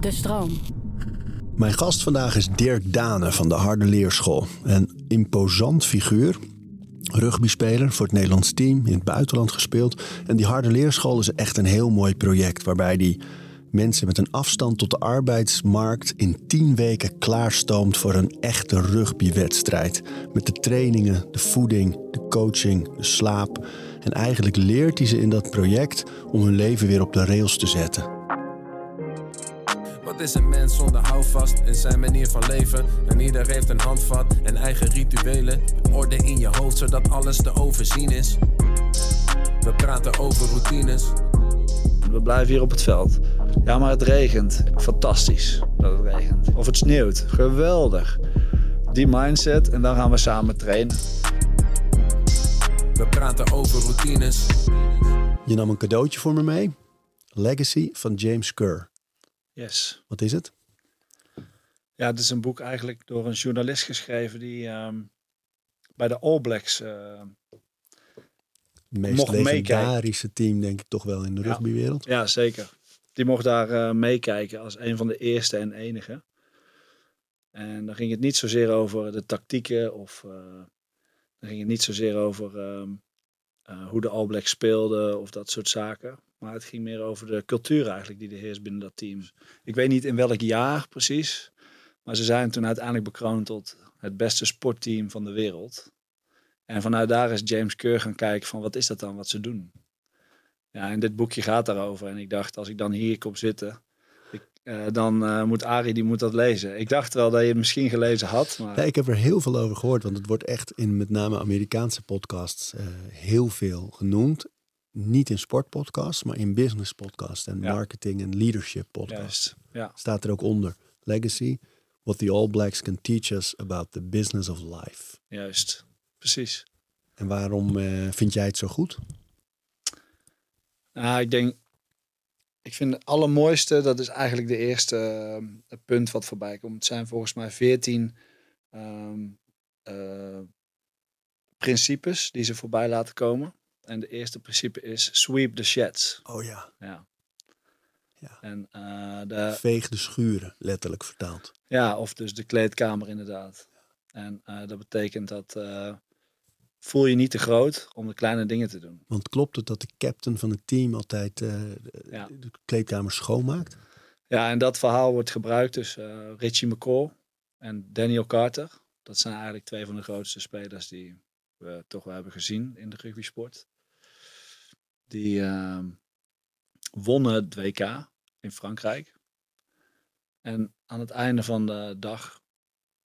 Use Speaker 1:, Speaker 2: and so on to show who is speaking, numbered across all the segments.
Speaker 1: De stroom.
Speaker 2: Mijn gast vandaag is Dirk Dane van de Harde Leerschool. Een imposant figuur. Rugbyspeler voor het Nederlands team, in het buitenland gespeeld. En die Harde Leerschool is echt een heel mooi project waarbij die mensen met een afstand tot de arbeidsmarkt in tien weken klaarstoomt voor een echte rugbywedstrijd. Met de trainingen, de voeding, de coaching, de slaap. En eigenlijk leert hij ze in dat project om hun leven weer op de rails te zetten.
Speaker 3: Wat is een mens zonder houvast in zijn manier van leven? En ieder heeft een handvat en eigen rituelen. Orde in je hoofd zodat alles te overzien is. We praten over routines.
Speaker 4: We blijven hier op het veld. Ja, maar het regent. Fantastisch dat het regent. Of het sneeuwt. Geweldig. Die mindset en dan gaan we samen trainen.
Speaker 3: We praten over routines.
Speaker 2: Je nam een cadeautje voor me mee. Legacy van James Kerr.
Speaker 4: Yes.
Speaker 2: Wat is het?
Speaker 4: Ja, het is een boek eigenlijk door een journalist geschreven die ehm, bij de All Blacks. eh,
Speaker 2: Het meest
Speaker 4: Mocht
Speaker 2: legendarische team, denk ik toch wel in de rugbywereld.
Speaker 4: ja, zeker. Die mocht daar eh, meekijken als een van de eerste en enige. En dan ging het niet zozeer over de tactieken of eh, dan ging het niet zozeer over ehm, eh, hoe de All Blacks speelden of dat soort zaken. Maar het ging meer over de cultuur eigenlijk die er heerst binnen dat team. Ik weet niet in welk jaar precies, maar ze zijn toen uiteindelijk bekroond tot het beste sportteam van de wereld. En vanuit daar is James Kerr gaan kijken van wat is dat dan wat ze doen. Ja, en dit boekje gaat daarover. En ik dacht, als ik dan hier kom zitten, ik, eh, dan eh, moet Arie die moet dat lezen. Ik dacht wel dat je het misschien gelezen had, maar
Speaker 2: Ja, ik heb er heel veel over gehoord, want het wordt echt in met name Amerikaanse podcasts eh, heel veel genoemd. Niet in sportpodcasts, maar in business podcasts en
Speaker 4: Ja.
Speaker 2: marketing en leadership podcasts.
Speaker 4: juist. Ja.
Speaker 2: Staat er ook onder. Legacy, what the All Blacks can teach us about the business of life.
Speaker 4: Juist, precies.
Speaker 2: En waarom eh, vind jij het zo goed?
Speaker 4: Nou, ik denk, ik vind het allermooiste, dat is eigenlijk de eerste eh, punt wat voorbij komt. Het zijn volgens mij veertien ehm, eh, principes die ze voorbij laten komen. En de eerste principe is sweep the sheds.
Speaker 2: Oh ja,
Speaker 4: Ja.
Speaker 2: Ja.
Speaker 4: En eh, de,
Speaker 2: veeg de schuren, letterlijk vertaald.
Speaker 4: Ja, of dus de kleedkamer inderdaad. En eh, dat betekent dat eh, voel je niet te groot om de kleine dingen te doen.
Speaker 2: Want klopt het dat de captain van het team altijd de,
Speaker 4: Ja.
Speaker 2: de kleedkamer schoonmaakt?
Speaker 4: Ja, en dat verhaal wordt gebruikt dus eh, Richie McCaw en Daniel Carter. Dat zijn eigenlijk twee van de grootste spelers die we toch wel hebben gezien in de rugbysport. Die ehm, wonnen het WK in Frankrijk. En aan het einde van de dag,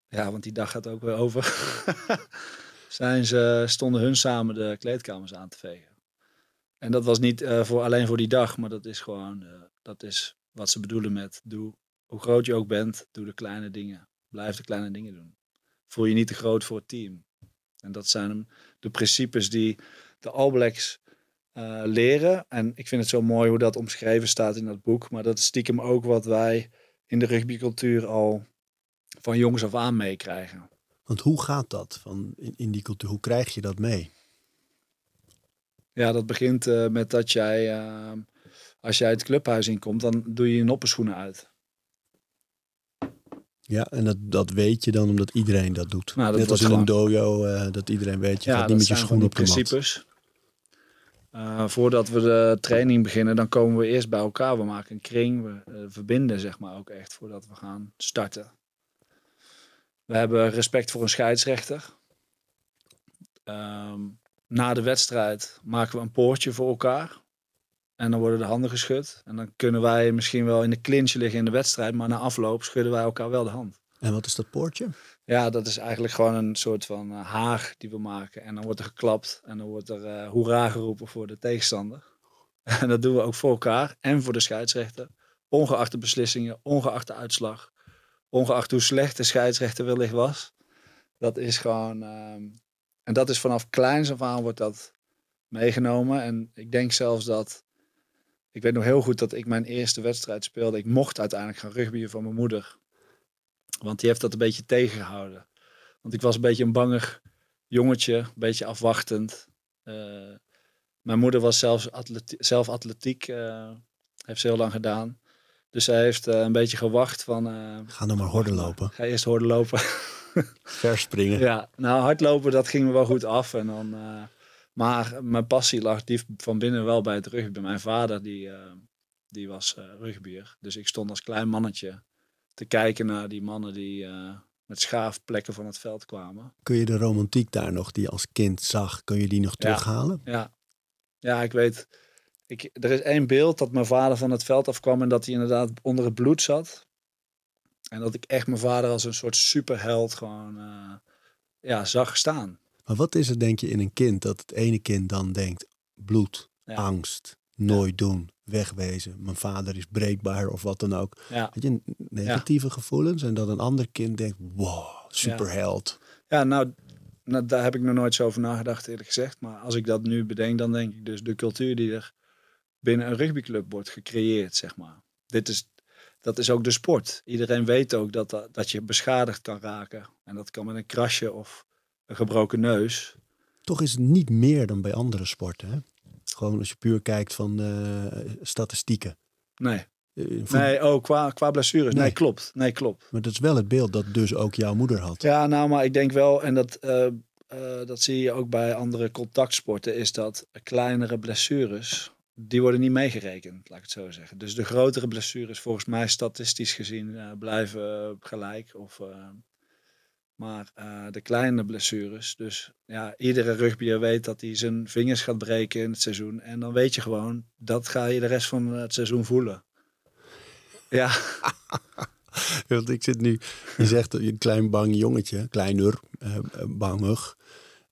Speaker 4: ja, want die dag gaat ook weer over, zijn ze, stonden hun samen de kleedkamers aan te vegen. En dat was niet eh, voor, alleen voor die dag, maar dat is gewoon, eh, dat is wat ze bedoelen met doe, hoe groot je ook bent, doe de kleine dingen. Blijf de kleine dingen doen. Voel je niet te groot voor het team. En dat zijn de principes die de All eh, leren. En ik vind het zo mooi hoe dat omschreven staat in dat boek. Maar dat is stiekem ook wat wij in de rugbycultuur al van jongs af aan meekrijgen.
Speaker 2: Want hoe gaat dat van in, in die cultuur? Hoe krijg je dat mee?
Speaker 4: Ja, dat begint eh, met dat jij, eh, als jij het clubhuis inkomt, dan doe je je noppenschoenen uit.
Speaker 2: Ja, en dat, dat weet je dan omdat iedereen dat doet.
Speaker 4: Nou, dat
Speaker 2: Net als in een dojo, eh, dat iedereen weet, je
Speaker 4: ja,
Speaker 2: gaat niet met je schoenen op de
Speaker 4: principes. Eh, voordat we de training beginnen, dan komen we eerst bij elkaar. We maken een kring, we eh, verbinden zeg maar ook echt voordat we gaan starten. We hebben respect voor een scheidsrechter. Ehm, na de wedstrijd maken we een poortje voor elkaar. En dan worden de handen geschud. En dan kunnen wij misschien wel in de clinch liggen in de wedstrijd, maar na afloop schudden wij elkaar wel de hand.
Speaker 2: En wat is dat poortje?
Speaker 4: Ja, dat is eigenlijk gewoon een soort van eh, haag die we maken. En dan wordt er geklapt en dan wordt er eh hoera geroepen voor de tegenstander. En dat doen we ook voor elkaar en voor de scheidsrechter. Ongeacht de beslissingen, ongeacht de uitslag. Ongeacht hoe slecht de scheidsrechter wellicht was. Dat is gewoon... ehm, en dat is vanaf kleins af aan wordt dat meegenomen. En ik denk zelfs dat... Ik weet nog heel goed dat ik mijn eerste wedstrijd speelde. Ik mocht uiteindelijk gaan rugbyen van mijn moeder. Want die heeft dat een beetje tegengehouden. Want ik was een beetje een bangig jongetje, een beetje afwachtend. Eh, mijn moeder was zelfs zelf atletiek, eh, heeft ze heel lang gedaan. Dus zij heeft eh, een beetje gewacht van...
Speaker 2: Ga dan maar horden lopen.
Speaker 4: Ga eerst horden lopen.
Speaker 2: Verspringen.
Speaker 4: ja, nou hardlopen dat ging me wel goed af. En dan, maar mijn passie lag diep van binnen wel bij het rugby. Mijn vader die, die was rugbier. Dus ik stond als klein mannetje te kijken naar die mannen die eh, met schaafplekken van het veld kwamen.
Speaker 2: Kun je de romantiek daar nog, die je als kind zag, kun je die nog terughalen?
Speaker 4: Ja, ja ik weet. Ik, er is één beeld dat mijn vader van het veld afkwam en dat hij inderdaad onder het bloed zat. En dat ik echt mijn vader als een soort superheld gewoon eh, ja, zag staan.
Speaker 2: Maar wat is het, denk je, in een kind dat het ene kind dan denkt: bloed,
Speaker 4: Ja.
Speaker 2: angst, nooit doen, wegwezen, mijn vader is breekbaar of wat dan ook.
Speaker 4: Ja,
Speaker 2: Weet je, negatieve gevoelens en dat een ander kind denkt: wow, superheld.
Speaker 4: ja nou, nou, daar heb ik nog nooit zo over nagedacht eerlijk gezegd. Maar als ik dat nu bedenk, dan denk ik dus de cultuur die er binnen een rugbyclub wordt gecreëerd, zeg maar. Dit is, dat is ook de sport. Iedereen weet ook dat, dat, dat je beschadigd kan raken. En dat kan met een krasje of een gebroken neus.
Speaker 2: Toch is het niet meer dan bij andere sporten. Hè? Gewoon als je puur kijkt van eh, statistieken.
Speaker 4: Nee,
Speaker 2: Eh, voet-
Speaker 4: nee oh, qua, qua blessures. Nee.
Speaker 2: Nee.
Speaker 4: klopt. Nee, klopt.
Speaker 2: Maar dat is wel het beeld dat dus ook jouw moeder had.
Speaker 4: Ja, nou, maar ik denk wel, en dat, eh, dat zie je ook bij andere contactsporten, is dat kleinere blessures, die worden niet meegerekend, laat ik het zo zeggen. Dus de grotere blessures, volgens mij statistisch gezien, blijven gelijk. Of, maar eh, de kleine blessures, dus ja, iedere rugbier weet dat hij zijn vingers gaat breken in het seizoen. En dan weet je gewoon, dat ga je de rest van het seizoen voelen. Ja,
Speaker 2: Want ik zit nu, je zegt dat je een klein bang jongetje, kleiner, eh, eh, bangig.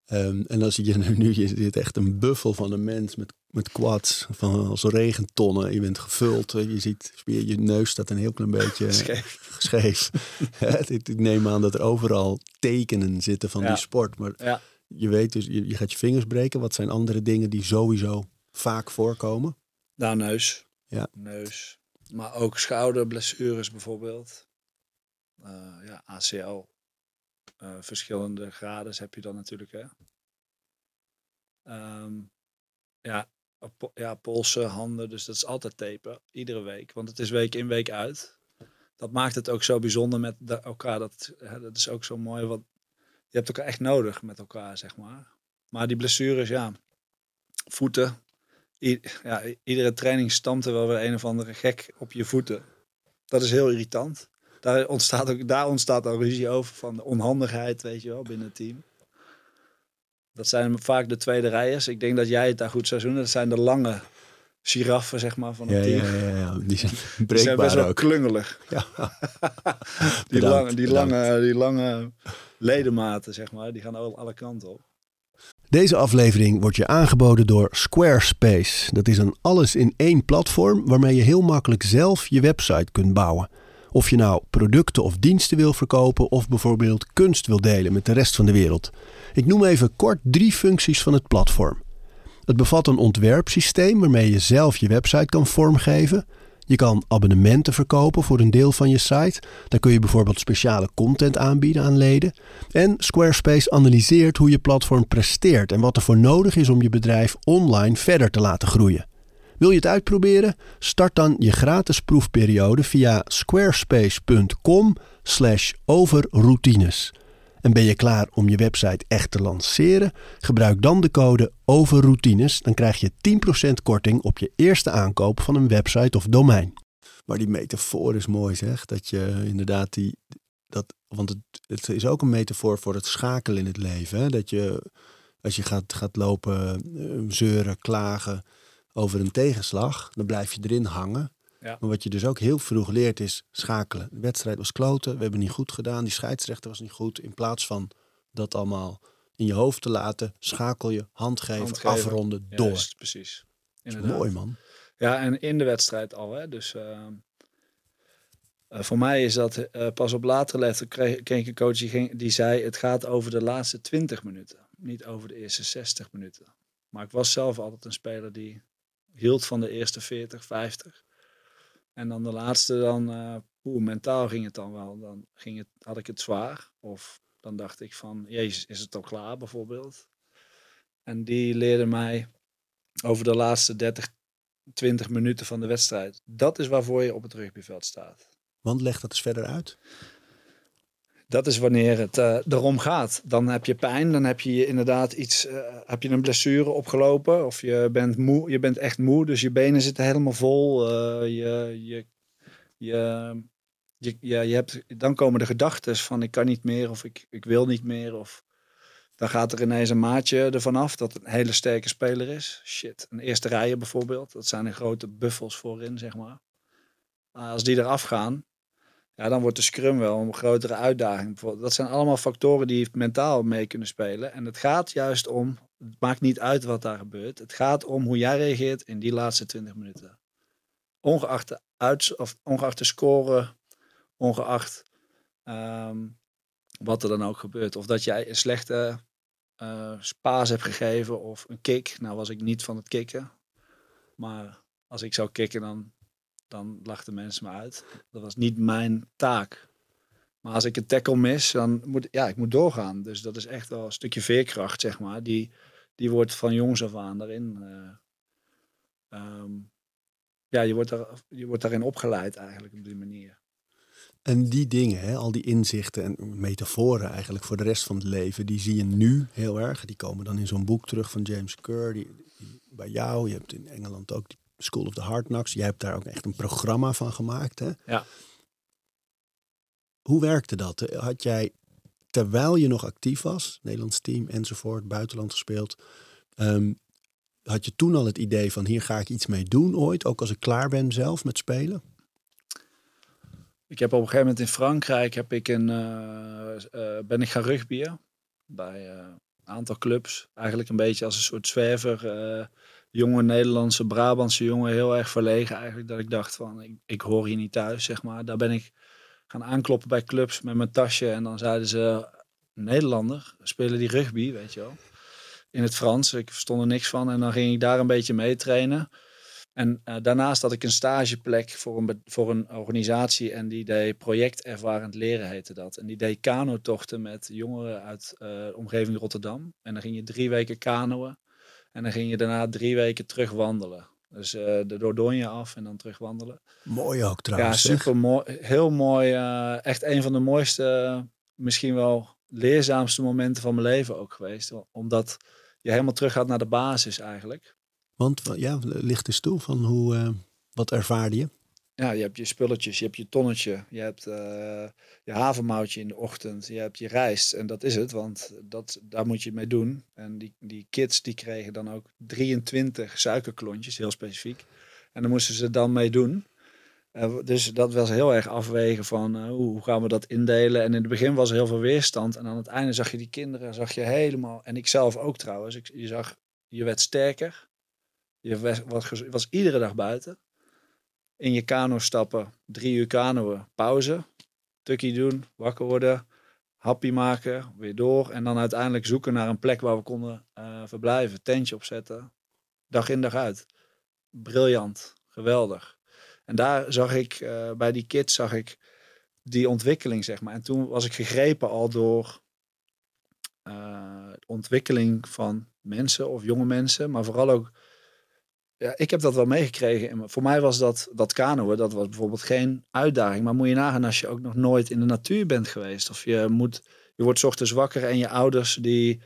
Speaker 2: Ehm, en dan zie je nu, nu, je zit echt een buffel van een mens met, met quads, van als regentonnen. Je bent gevuld, je ziet, je, je neus staat een heel klein beetje
Speaker 4: scheef.
Speaker 2: scheef. Ik neem aan dat er overal tekenen zitten van
Speaker 4: Ja.
Speaker 2: die sport. Maar
Speaker 4: Ja.
Speaker 2: je weet dus, je, je gaat je vingers breken. Wat zijn andere dingen die sowieso vaak voorkomen?
Speaker 4: Nou, neus.
Speaker 2: Ja.
Speaker 4: Neus. Maar ook schouderblessures bijvoorbeeld. Eh, ja, ACL. Eh, verschillende graden heb je dan natuurlijk, hè. Ehm, ja, ja, polsen, handen. Dus dat is altijd tapen. Iedere week. Want het is week in, week uit. Dat maakt het ook zo bijzonder met elkaar. Dat, dat is ook zo mooi. Wat, je hebt elkaar echt nodig met elkaar, zeg maar. Maar die blessures, ja. Voeten, ja, iedere training stamt er wel weer een of andere gek op je voeten. Dat is heel irritant. Daar ontstaat, ook, daar ontstaat al ruzie over van de onhandigheid, weet je wel, binnen het team. Dat zijn vaak de tweede rijers. Ik denk dat jij het daar goed zou doen. Dat zijn de lange giraffen, zeg maar, van het
Speaker 2: Ja,
Speaker 4: team.
Speaker 2: ja, ja, ja. Die zijn
Speaker 4: Die zijn
Speaker 2: breekbaar
Speaker 4: best wel
Speaker 2: ook.
Speaker 4: klungelig.
Speaker 2: Ja.
Speaker 4: Die,
Speaker 2: Bedankt,
Speaker 4: lange, die,
Speaker 2: bedankt.
Speaker 4: lange, die lange ledematen, zeg maar, die gaan al- alle kanten op.
Speaker 2: Deze aflevering wordt je aangeboden door Squarespace. Dat is een alles-in-één platform waarmee je heel makkelijk zelf je website kunt bouwen. Of je nou producten of diensten wil verkopen of bijvoorbeeld kunst wil delen met de rest van de wereld. Ik noem even kort drie functies van het platform. Het bevat een ontwerpsysteem waarmee je zelf je website kan vormgeven. Je kan abonnementen verkopen voor een deel van je site. Dan kun je bijvoorbeeld speciale content aanbieden aan leden. En Squarespace analyseert hoe je platform presteert en wat er voor nodig is om je bedrijf online verder te laten groeien. Wil je het uitproberen? Start dan je gratis proefperiode via squarespace.com/overroutines. En ben je klaar om je website echt te lanceren? Gebruik dan de code OVERROUTINES. Dan krijg je 10% korting op je eerste aankoop van een website of domein. Maar die metafoor is mooi zeg. Dat je inderdaad die... Dat, want het, het is ook een metafoor voor het schakelen in het leven. Dat je als je gaat, gaat lopen eh, zeuren, klagen over een tegenslag, dan blijf je erin hangen.
Speaker 4: Ja.
Speaker 2: Maar wat je dus ook heel vroeg leert is schakelen. De wedstrijd was kloten, we hebben niet goed gedaan, die scheidsrechter was niet goed. In plaats van dat allemaal in je hoofd te laten, schakel je, hand geven,
Speaker 4: Hand geven.
Speaker 2: afronden, door.
Speaker 4: Juist, precies. Inderdaad.
Speaker 2: mooi man.
Speaker 4: Ja, en in de wedstrijd al. Hè? Dus ehm, eh, voor mij is dat eh, pas op latere leeftijd kreeg, kreeg ik een coach die, ging, die zei: het gaat over de laatste 20 minuten, niet over de eerste 60 minuten. Maar ik was zelf altijd een speler die hield van de eerste 40, 50. En dan de laatste, dan, oeh, mentaal ging het dan wel. Dan ging het, had ik het zwaar. Of dan dacht ik van, jezus, is het al klaar bijvoorbeeld? En die leerde mij over de laatste 30, 20 minuten van de wedstrijd. Dat is waarvoor je op het rugbyveld staat.
Speaker 2: Want leg dat eens verder uit.
Speaker 4: Dat is wanneer het uh, erom gaat. Dan heb je pijn, dan heb je inderdaad iets, uh, heb je een blessure opgelopen of je bent moe, je bent echt moe, dus je benen zitten helemaal vol. Uh, je, je, je, ja, je hebt, dan komen de gedachten van ik kan niet meer of ik, ik wil niet meer of dan gaat er ineens een maatje ervan af dat een hele sterke speler is. Shit, een eerste rijen bijvoorbeeld, dat zijn de grote buffels voorin zeg maar. Als die eraf gaan, ja, dan wordt de scrum wel een grotere uitdaging. Dat zijn allemaal factoren die mentaal mee kunnen spelen. En het gaat juist om, het maakt niet uit wat daar gebeurt. Het gaat om hoe jij reageert in die laatste 20 minuten. Ongeacht de, uit, of ongeacht de score, ongeacht ehm, wat er dan ook gebeurt. Of dat jij een slechte uh, hebt gegeven of een kick. Nou was ik niet van het kicken. Maar als ik zou kicken, dan dan lachten mensen me uit. Dat was niet mijn taak. Maar als ik een tackle mis, dan moet ja, ik moet doorgaan. Dus dat is echt wel een stukje veerkracht, zeg maar. Die, die wordt van jongs af aan daarin. Uh, ja, je wordt, daar, je wordt daarin opgeleid eigenlijk op die manier.
Speaker 2: En die dingen, hè, al die inzichten en metaforen eigenlijk voor de rest van het leven, die zie je nu heel erg. Die komen dan in zo'n boek terug van James Kerr, die, bij jou. Je hebt in Engeland ook die School of the Hard Knocks. Jij hebt daar ook echt een programma van gemaakt. Hè?
Speaker 4: Ja.
Speaker 2: Hoe werkte dat? Had jij, terwijl je nog actief was, Nederlands team enzovoort, buitenland gespeeld, um, had je toen al het idee van hier ga ik iets mee doen ooit, ook als ik klaar ben zelf met spelen?
Speaker 4: Ik heb op een gegeven moment in Frankrijk heb ik een, uh, uh, ben ik gaan rugbyen bij uh, een aantal clubs. Eigenlijk een beetje als een soort zwerver jonge Nederlandse, Brabantse jongen heel erg verlegen eigenlijk. Dat ik dacht van, ik, ik hoor hier niet thuis, zeg maar. Daar ben ik gaan aankloppen bij clubs met mijn tasje. En dan zeiden ze, Nederlander, spelen die rugby, weet je wel. In het Frans, ik verstond er niks van. En dan ging ik daar een beetje mee trainen. En uh, daarnaast had ik een stageplek voor een, voor een organisatie en die deed project ervarend leren heette dat. En die deed kanotochten met jongeren uit uh, de omgeving Rotterdam. En dan ging je drie weken kanoën. En dan ging je daarna drie weken terug wandelen. Dus uh, de Dordogne af en dan terug wandelen.
Speaker 2: Mooi ook trouwens.
Speaker 4: Ja, super mooi. Heel mooi. Uh, echt een van de mooiste, misschien wel leerzaamste momenten van mijn leven ook geweest. Omdat je helemaal terug gaat naar de basis eigenlijk.
Speaker 2: Want ja, licht eens toe van hoe, uh, wat ervaarde je?
Speaker 4: Ja, je hebt je spulletjes, je hebt je tonnetje, je hebt uh, je havermoutje in de ochtend, je hebt je rijst en dat is het, want dat, daar moet je mee doen. En die, die kids die kregen dan ook 23 suikerklontjes, heel specifiek. En dan moesten ze dan mee doen. Dus dat was heel erg afwegen van uh, hoe gaan we dat indelen. En in het begin was er heel veel weerstand. En aan het einde zag je die kinderen, zag je helemaal, en ik zelf ook trouwens, ik, je zag, je werd sterker. Je was, was iedere dag buiten in je kano stappen, drie uur kanoën, pauze, tukkie doen, wakker worden, happy maken, weer door. En dan uiteindelijk zoeken naar een plek waar we konden uh, verblijven, tentje opzetten, dag in dag uit. Briljant, geweldig. En daar zag ik, uh, bij die kids zag ik die ontwikkeling, zeg maar. En toen was ik gegrepen al door uh, ontwikkeling van mensen of jonge mensen, maar vooral ook ja, ik heb dat wel meegekregen. Voor mij was dat, dat kanoën, dat was bijvoorbeeld geen uitdaging. Maar moet je nagaan als je ook nog nooit in de natuur bent geweest. Of je, moet, je wordt ochtends wakker en je ouders die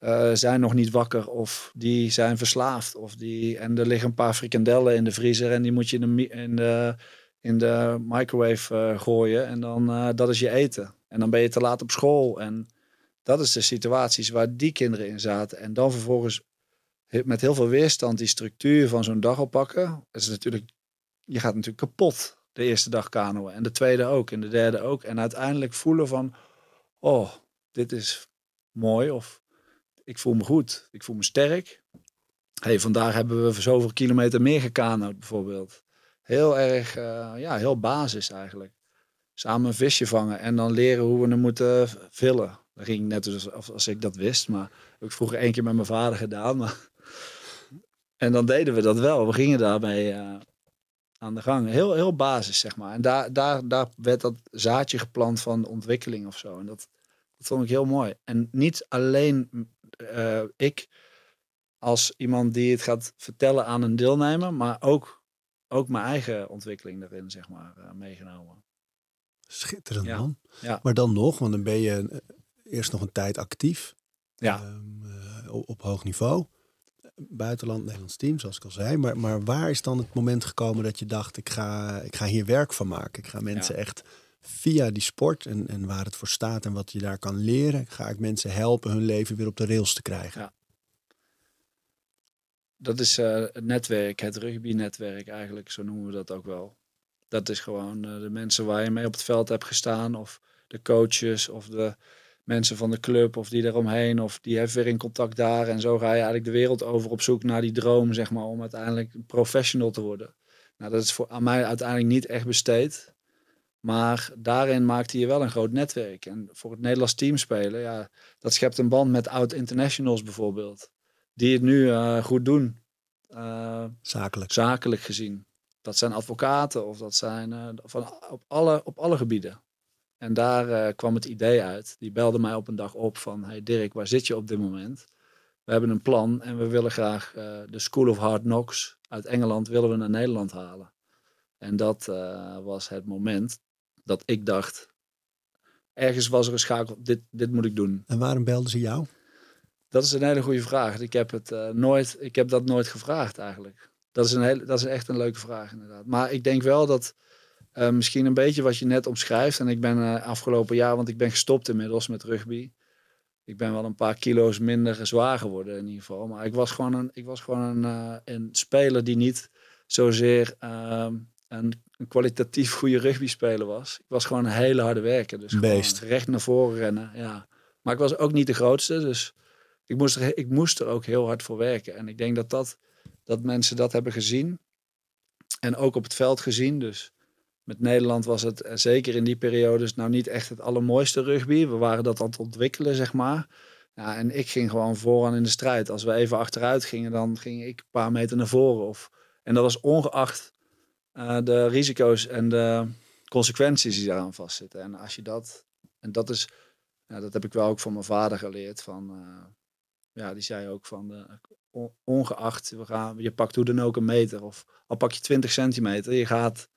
Speaker 4: uh, zijn nog niet wakker. Of die zijn verslaafd. Of die, en er liggen een paar frikandellen in de vriezer en die moet je in de, in de, in de microwave uh, gooien. En dan, uh, dat is je eten. En dan ben je te laat op school. En dat is de situaties waar die kinderen in zaten. En dan vervolgens met heel veel weerstand die structuur van zo'n dag oppakken. is natuurlijk, je gaat natuurlijk kapot de eerste dag kanoën. En de tweede ook. En de derde ook. En uiteindelijk voelen van, oh, dit is mooi. Of ik voel me goed. Ik voel me sterk. hey, vandaag hebben we zoveel kilometer meer gekanoed bijvoorbeeld. Heel erg, uh, ja, heel basis eigenlijk. Samen een visje vangen en dan leren hoe we hem moeten vullen. Dat ging net als, als ik dat wist, maar heb ik vroeger één keer met mijn vader gedaan. Maar en dan deden we dat wel. We gingen daarmee uh, aan de gang. Heel, heel basis, zeg maar. En daar, daar, daar werd dat zaadje geplant van ontwikkeling of zo. En dat, dat vond ik heel mooi. En niet alleen uh, ik als iemand die het gaat vertellen aan een deelnemer, maar ook, ook mijn eigen ontwikkeling daarin, zeg maar, eh, meegenomen.
Speaker 2: Schitterend
Speaker 4: Ja.
Speaker 2: man.
Speaker 4: Ja.
Speaker 2: Maar dan nog, want dan ben je eh, eerst nog een tijd actief.
Speaker 4: Ja.
Speaker 2: Ehm, eh, op, op hoog niveau. Buitenland, Nederlands team, zoals ik al zei. Maar, maar waar is dan het moment gekomen dat je dacht, ik ga, ik ga hier werk van maken. Ik ga mensen
Speaker 4: Ja.
Speaker 2: echt via die sport en, en waar het voor staat en wat je daar kan leren, ga ik mensen helpen hun leven weer op de rails te krijgen.
Speaker 4: Ja. Dat is eh, het netwerk, het rugby-netwerk eigenlijk, zo noemen we dat ook wel. Dat is gewoon eh, de mensen waar je mee op het veld hebt gestaan, of de coaches, of de mensen van de club, of die eromheen, of die heeft weer in contact daar. En zo ga je eigenlijk de wereld over op zoek naar die droom, zeg maar, om uiteindelijk professional te worden. Nou, dat is voor aan mij uiteindelijk niet echt besteed. Maar daarin maakte je wel een groot netwerk. En voor het Nederlands team spelen, ja, dat schept een band met oud-internationals bijvoorbeeld. Die het nu eh, goed doen. Eh,
Speaker 2: Zakelijk.
Speaker 4: zakelijk gezien. Dat zijn advocaten of dat zijn eh, van, op, alle, op alle gebieden. En daar eh, kwam het idee uit. Die belde mij op een dag op van... Hey Dirk, waar zit je op dit moment? We hebben een plan en we willen graag eh, de School of Hard Knocks uit Engeland willen we naar Nederland halen. En dat eh, was het moment dat ik dacht... Ergens was er een schakel, dit, dit moet ik doen.
Speaker 2: En waarom belden ze jou?
Speaker 4: Dat is een hele goede vraag. Ik heb, het, nooit, ik heb dat nooit gevraagd eigenlijk. Dat is, een hele, dat is echt een leuke vraag inderdaad. Maar ik denk wel dat eh, misschien een beetje wat je net omschrijft. En ik ben eh, afgelopen jaar, want ik ben gestopt inmiddels met rugby. Ik ben wel een paar kilo's minder zwaar geworden in ieder geval. Maar ik was gewoon een, ik was gewoon een, eh, een speler die niet zozeer ehm, een, een kwalitatief goede rugby speler was. Ik was gewoon een hele harde werker. Dus gewoon
Speaker 2: Beest.
Speaker 4: recht naar voren rennen. Ja. Maar ik was ook niet de grootste. Dus ik moest, er, ik moest er ook heel hard voor werken. En ik denk dat, dat, dat mensen dat hebben gezien. En ook op het veld gezien. Dus met Nederland was het eh, zeker in die periodes nou niet echt het allermooiste rugby. We waren dat aan het ontwikkelen, zeg maar. Ja, en ik ging gewoon vooraan in de strijd. Als we even achteruit gingen, dan ging ik een paar meter naar voren. Of, en dat was ongeacht eh, de risico's en de consequenties die daaraan vastzitten. En als je dat, en dat is, ja, dat heb ik wel ook van mijn vader geleerd. Van, eh, ja, die zei ook van, on- ongeacht, we gaan, je pakt hoe dan ook een meter. Of al pak je 20 centimeter, je gaat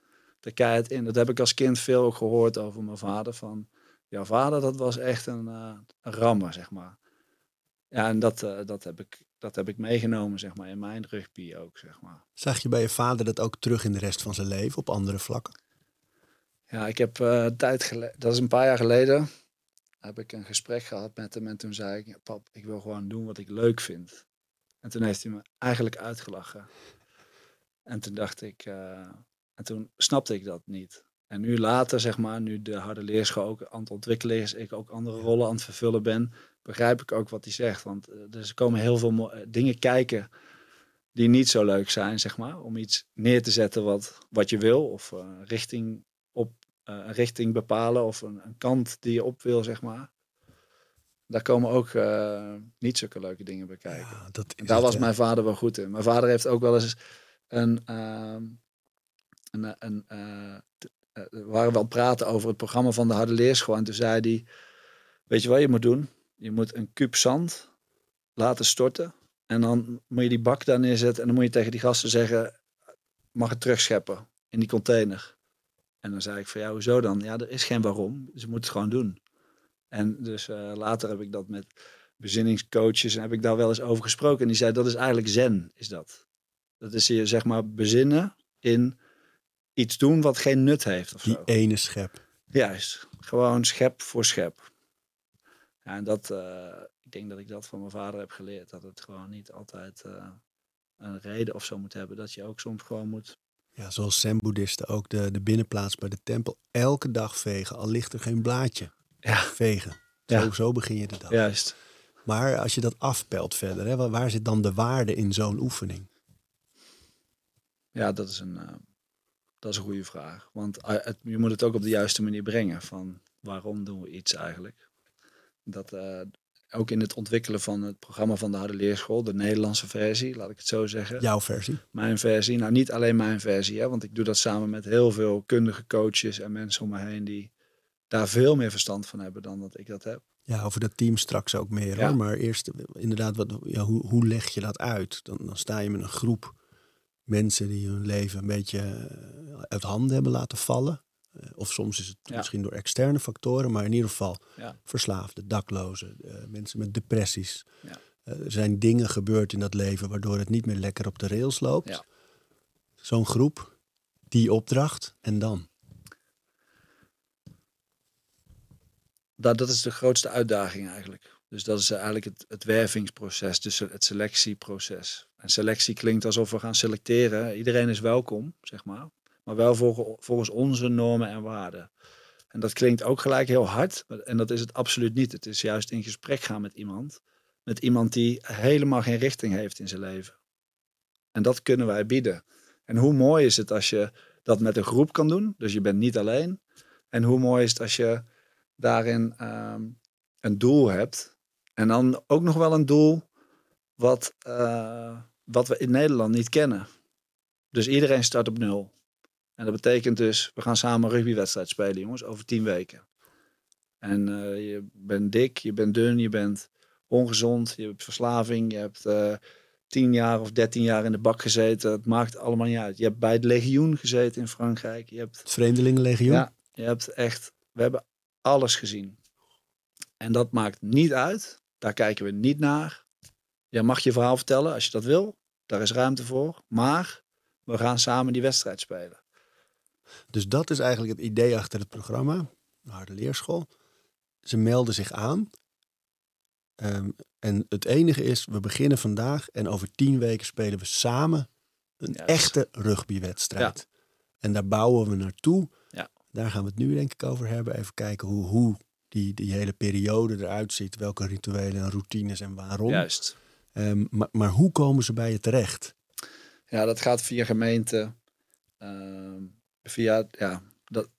Speaker 4: keihard in. Dat heb ik als kind veel ook gehoord over mijn vader. Van, jouw vader, dat was echt een, eh, een rammer, zeg maar. Ja, en dat, eh, dat, heb ik, dat heb ik meegenomen, zeg maar, in mijn rugby ook, zeg maar.
Speaker 2: Zag je bij je vader dat ook terug in de rest van zijn leven op andere vlakken?
Speaker 4: Ja, ik heb eh, tijd geleden, dat is een paar jaar geleden, heb ik een gesprek gehad met hem. En toen zei ik, pap, ik wil gewoon doen wat ik leuk vind. En toen heeft hij me eigenlijk uitgelachen. En toen dacht ik, en toen snapte ik dat niet. En nu later, zeg maar, nu de harde leerschool ook aan het ontwikkelen is, ik ook andere rollen aan het vervullen ben, begrijp ik ook wat hij zegt. Want eh, er komen heel veel eh, dingen kijken die niet zo leuk zijn, zeg maar. Om iets neer te zetten wat, wat je wil. Of eh, richting op een richting bepalen of een, een kant die je op wil, zeg maar. Daar komen ook niet zulke leuke dingen bij kijken.
Speaker 2: Ja, dat is
Speaker 4: daar
Speaker 2: het,
Speaker 4: was
Speaker 2: hè.
Speaker 4: mijn vader wel goed in. Mijn vader heeft ook wel eens een. ehm, een, een eh, eh, we waren wel praten over het programma van de harde leerschool. En toen zei hij: Weet je wat je moet doen? Je moet een kuub zand laten storten. En dan moet je die bak daar neerzetten. En dan moet je tegen die gasten zeggen: Mag het terugscheppen in die container? En dan zei ik: Van ja, hoezo dan? Ja, er is geen waarom. Ze moeten het gewoon doen. En dus eh, later heb ik dat met bezinningscoaches en heb ik daar wel eens over gesproken. En die zei, dat is eigenlijk zen, is dat. Dat is je, zeg maar, bezinnen in iets doen wat geen nut heeft of
Speaker 2: Die
Speaker 4: zo.
Speaker 2: ene schep.
Speaker 4: Juist, gewoon schep voor schep. Ja, en dat, eh, ik denk dat ik dat van mijn vader heb geleerd. Dat het gewoon niet altijd eh, een reden of zo moet hebben. Dat je ook soms gewoon moet...
Speaker 2: Ja, zoals zen-boeddhisten ook de, de binnenplaats bij de tempel elke dag vegen. Al ligt er geen blaadje.
Speaker 4: Ja,
Speaker 2: Vegen.
Speaker 4: Ja.
Speaker 2: Zo, zo begin je de dag.
Speaker 4: juist.
Speaker 2: Maar als je dat afpelt verder, hè, waar, waar zit dan de waarde in zo'n oefening?
Speaker 4: Ja, dat is een, eh, dat is een goede vraag. Want eh, het, je moet het ook op de juiste manier brengen. Van waarom doen we iets eigenlijk? Dat eh, ook in het ontwikkelen van het programma van de harde leerschool, de Nederlandse versie, laat ik het zo zeggen.
Speaker 2: Jouw versie?
Speaker 4: Mijn versie. Nou, niet alleen mijn versie, hè, want ik doe dat samen met heel veel kundige coaches en mensen om me heen die daar veel meer verstand van hebben dan dat ik dat heb.
Speaker 2: Ja, over dat team straks ook meer
Speaker 4: Ja.
Speaker 2: hoor. Maar eerst inderdaad, wat, ja, hoe, hoe leg je dat uit? Dan, dan sta je met een groep mensen die hun leven een beetje eh, uit handen hebben laten vallen. Eh, Of soms is het
Speaker 4: Ja.
Speaker 2: misschien door externe factoren, maar in ieder geval
Speaker 4: Ja.
Speaker 2: verslaafden, daklozen, eh, mensen met depressies.
Speaker 4: Ja.
Speaker 2: Er zijn dingen gebeurd in dat leven waardoor het niet meer lekker op de rails loopt. Zo'n groep, die opdracht en dan.
Speaker 4: Dat, dat is de grootste uitdaging eigenlijk. Dus dat is eigenlijk het, het wervingsproces, dus het selectieproces. Selectie klinkt alsof we gaan selecteren. Iedereen is welkom, zeg maar. Maar wel volgens, volgens onze normen en waarden. En dat klinkt ook gelijk heel hard. En dat is het absoluut niet. Het is juist in gesprek gaan met iemand. Met iemand die helemaal geen richting heeft in zijn leven. En dat kunnen wij bieden. En hoe mooi is het als je dat met een groep kan doen. Dus je bent niet alleen. En hoe mooi is het als je daarin ehm, een doel hebt. En dan ook nog wel een doel wat, eh, wat we in Nederland niet kennen. Dus iedereen start op nul. En dat betekent dus, we gaan samen een rugbywedstrijd spelen, jongens, over tien weken. En eh, je bent dik, je bent dun, je bent ongezond, je hebt verslaving, je hebt eh, tien jaar of dertien jaar in de bak gezeten. Het maakt allemaal niet uit. Je hebt bij het legioen gezeten in Frankrijk. Je hebt
Speaker 2: Het Vreemdelingenlegioen.
Speaker 4: ja, je hebt echt, we hebben alles gezien. En dat maakt niet uit. Daar kijken we niet naar. Je mag je verhaal vertellen als je dat wil. Daar is ruimte voor. Maar we gaan samen die wedstrijd spelen.
Speaker 2: Dus dat is eigenlijk het idee achter het programma, de Harde Leerschool. Ze melden zich aan. Ehm, en het enige is, we beginnen vandaag en over tien weken spelen we samen een echte rugbywedstrijd. En daar bouwen we naartoe.
Speaker 4: Ja.
Speaker 2: Daar gaan we het nu denk ik over hebben. Even kijken hoe, hoe die, die hele periode eruit ziet. Welke rituelen en routines en waarom.
Speaker 4: Juist.
Speaker 2: Ehm, maar, hoe komen ze bij je terecht?
Speaker 4: Ja, dat gaat via gemeente. ehm, via, ja, dat,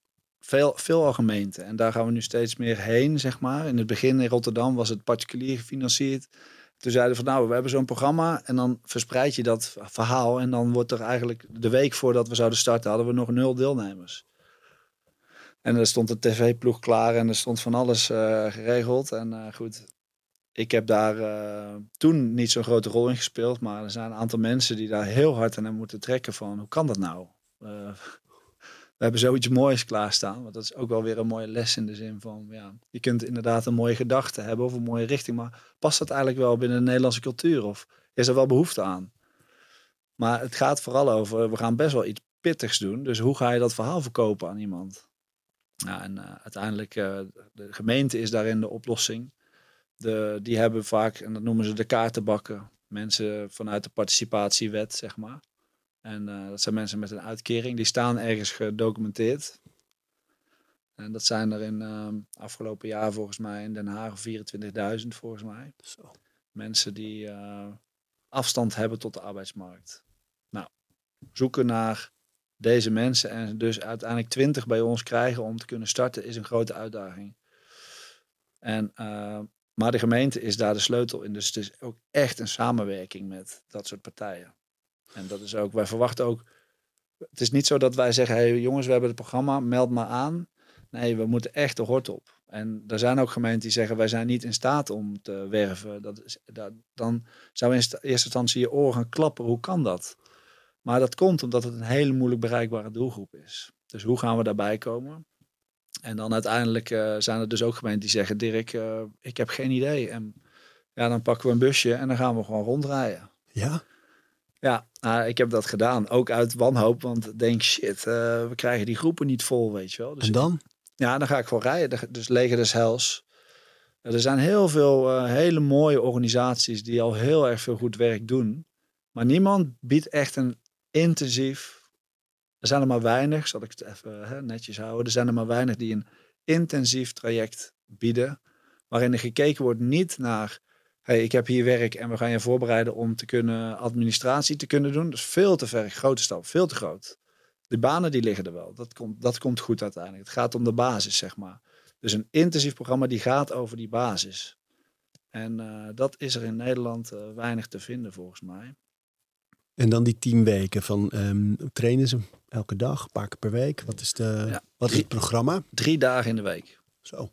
Speaker 4: veel, veel al gemeenten. En daar gaan we nu steeds meer heen, zeg maar. In het begin in Rotterdam was het particulier gefinancierd. Toen zeiden we van nou, we hebben zo'n programma en dan verspreid je dat verhaal. En dan wordt er eigenlijk de week voordat we zouden starten, hadden we nog nul deelnemers. En er stond een tv-ploeg klaar en er stond van alles eh, geregeld. En eh, goed, ik heb daar eh, toen niet zo'n grote rol in gespeeld. Maar er zijn een aantal mensen die daar heel hard aan moeten trekken van hoe kan dat nou? Eh, we hebben zoiets moois klaarstaan. Want dat is ook wel weer een mooie les in de zin van, ja, je kunt inderdaad een mooie gedachte hebben of een mooie richting. Maar past dat eigenlijk wel binnen de Nederlandse cultuur? Of is er wel behoefte aan? Maar het gaat vooral over, we gaan best wel iets pittigs doen. Dus hoe ga je dat verhaal verkopen aan iemand? Ja, en eh, uiteindelijk, de gemeente is daarin de oplossing. De, die hebben vaak, en dat noemen ze de kaartenbakken, mensen vanuit de participatiewet, zeg maar. En eh, dat zijn mensen met een uitkering, die staan ergens gedocumenteerd. En dat zijn er in eh, afgelopen jaar volgens mij in Den Haag 24.000 volgens mij.
Speaker 2: Zo.
Speaker 4: Mensen die eh, afstand hebben tot de arbeidsmarkt. Nou, zoeken naar deze mensen en dus uiteindelijk 20 bij ons krijgen om te kunnen starten is een grote uitdaging. En, maar de gemeente is daar de sleutel in. Dus het is ook echt een samenwerking met dat soort partijen. En dat is ook, wij verwachten ook, het is niet zo dat wij zeggen, hey jongens, we hebben het programma, meld maar aan. Nee, we moeten echt de hort op. En er zijn ook gemeenten die zeggen, wij zijn niet in staat om te werven. Dat is, dan zou in eerste instantie je oren gaan klappen. Hoe kan dat? Maar dat komt omdat het een hele moeilijk bereikbare doelgroep is. Dus hoe gaan we daarbij komen? En dan uiteindelijk eh, zijn er dus ook gemeenten die zeggen, Dirk, eh, ik heb geen idee. En ja, dan pakken we een busje en dan gaan we gewoon rondrijden.
Speaker 2: Ja?
Speaker 4: Ja, nou, ik heb dat gedaan. Ook uit wanhoop, want ik denk, shit, eh, we krijgen die groepen niet vol, weet je wel. Dus
Speaker 2: En dan?
Speaker 4: ja, dan ga ik gewoon rijden. Dus Leger des Hels. Er zijn heel veel hele mooie organisaties die al heel erg veel goed werk doen. Maar niemand biedt echt een intensief... Er zijn er maar weinig, zal ik het even hè, netjes houden. Er zijn er maar weinig die een intensief traject bieden. Waarin er gekeken wordt niet naar... Hey, ik heb hier werk en we gaan je voorbereiden om te kunnen administratie te kunnen doen. Dat is veel te ver, grote stap, veel te groot. De banen die liggen er wel. Dat komt, dat komt goed uiteindelijk. Het gaat om de basis, zeg maar. Dus een intensief programma die gaat over die basis. En eh, dat is er in Nederland eh, weinig te vinden volgens mij.
Speaker 2: En dan die tien weken van ehm, trainen ze elke dag, een paar keer per week. Wat is, de,
Speaker 4: Ja,
Speaker 2: wat is het programma?
Speaker 4: Drie dagen in de week.
Speaker 2: Zo.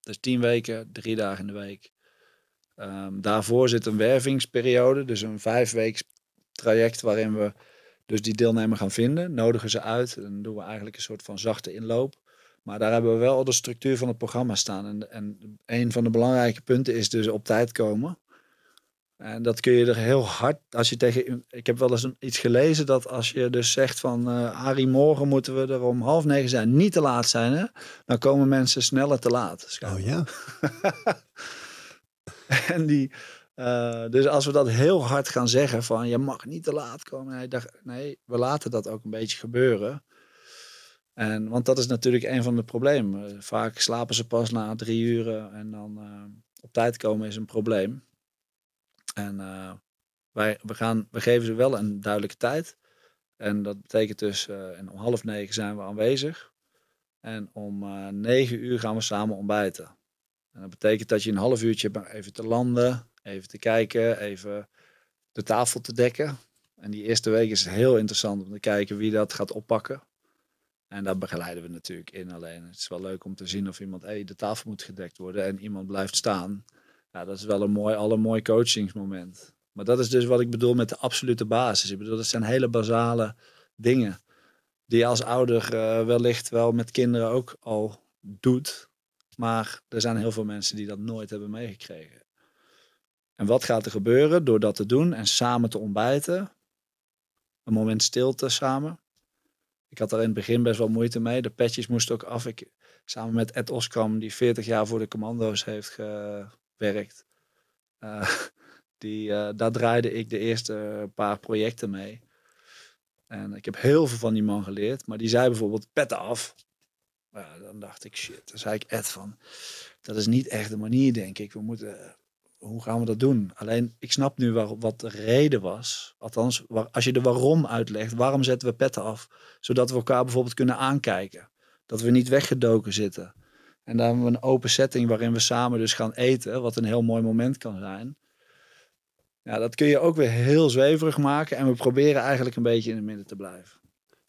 Speaker 4: Dus tien weken, drie dagen in de week. Ehm, daarvoor zit een wervingsperiode, dus een vijfweeks traject waarin we dus die deelnemer gaan vinden, nodigen ze uit en doen we eigenlijk een soort van zachte inloop. Maar daar hebben we wel al de structuur van het programma staan. En, en een van de belangrijke punten is dus op tijd komen. En dat kun je er heel hard, als je tegen, ik heb wel eens iets gelezen dat als je dus zegt van uh, Harry, morgen moeten we er om half negen zijn, niet te laat zijn, hè, dan komen mensen sneller te laat.
Speaker 2: Oh ja.
Speaker 4: en die, uh, dus als we dat heel hard gaan zeggen van je mag niet te laat komen, nee, dacht, nee we laten dat ook een beetje gebeuren. En, want dat is natuurlijk een van de problemen. Vaak slapen ze pas na drie uur en dan uh, op tijd komen is een probleem. En uh, wij we gaan, we geven ze wel een duidelijke tijd. En dat betekent dus, uh, en om half negen zijn we aanwezig. En om negen uur gaan we samen ontbijten. En dat betekent dat je een half uurtje hebt even te landen, even te kijken, even de tafel te dekken. En die eerste week is heel interessant om te kijken wie dat gaat oppakken. En daar begeleiden we natuurlijk in. Alleen het is wel leuk om te zien of iemand, hey, de tafel moet gedekt worden en iemand blijft staan. Ja, dat is wel een mooi, alle mooi coachingsmoment. Maar dat is dus wat ik bedoel met de absolute basis. Ik bedoel, dat zijn hele basale dingen. Die je als ouder uh, wellicht wel met kinderen ook al doet. Maar er zijn heel veel mensen die dat nooit hebben meegekregen. En wat gaat er gebeuren door dat te doen en samen te ontbijten? Een moment stilte samen. Ik had daar in het begin best wel moeite mee. De petjes moesten ook af. Ik, samen met Ed Oskam, die 40 jaar voor de commando's heeft Uh, die, uh, daar draaide ik de eerste paar projecten mee. En ik heb heel veel van die man geleerd. Maar die zei bijvoorbeeld petten af. Ja, dan dacht ik, shit. Dan zei ik Ed van, dat is niet echt de manier, denk ik. We moeten hoe gaan we dat doen? Alleen, ik snap nu waar, wat de reden was. Althans, waar, als je de waarom uitlegt, waarom zetten we petten af? Zodat we elkaar bijvoorbeeld kunnen aankijken. Dat we niet weggedoken zitten. En dan hebben we een open setting waarin we samen dus gaan eten, wat een heel mooi moment kan zijn. Ja, dat kun je ook weer heel zweverig maken. En we proberen eigenlijk een beetje in het midden te blijven.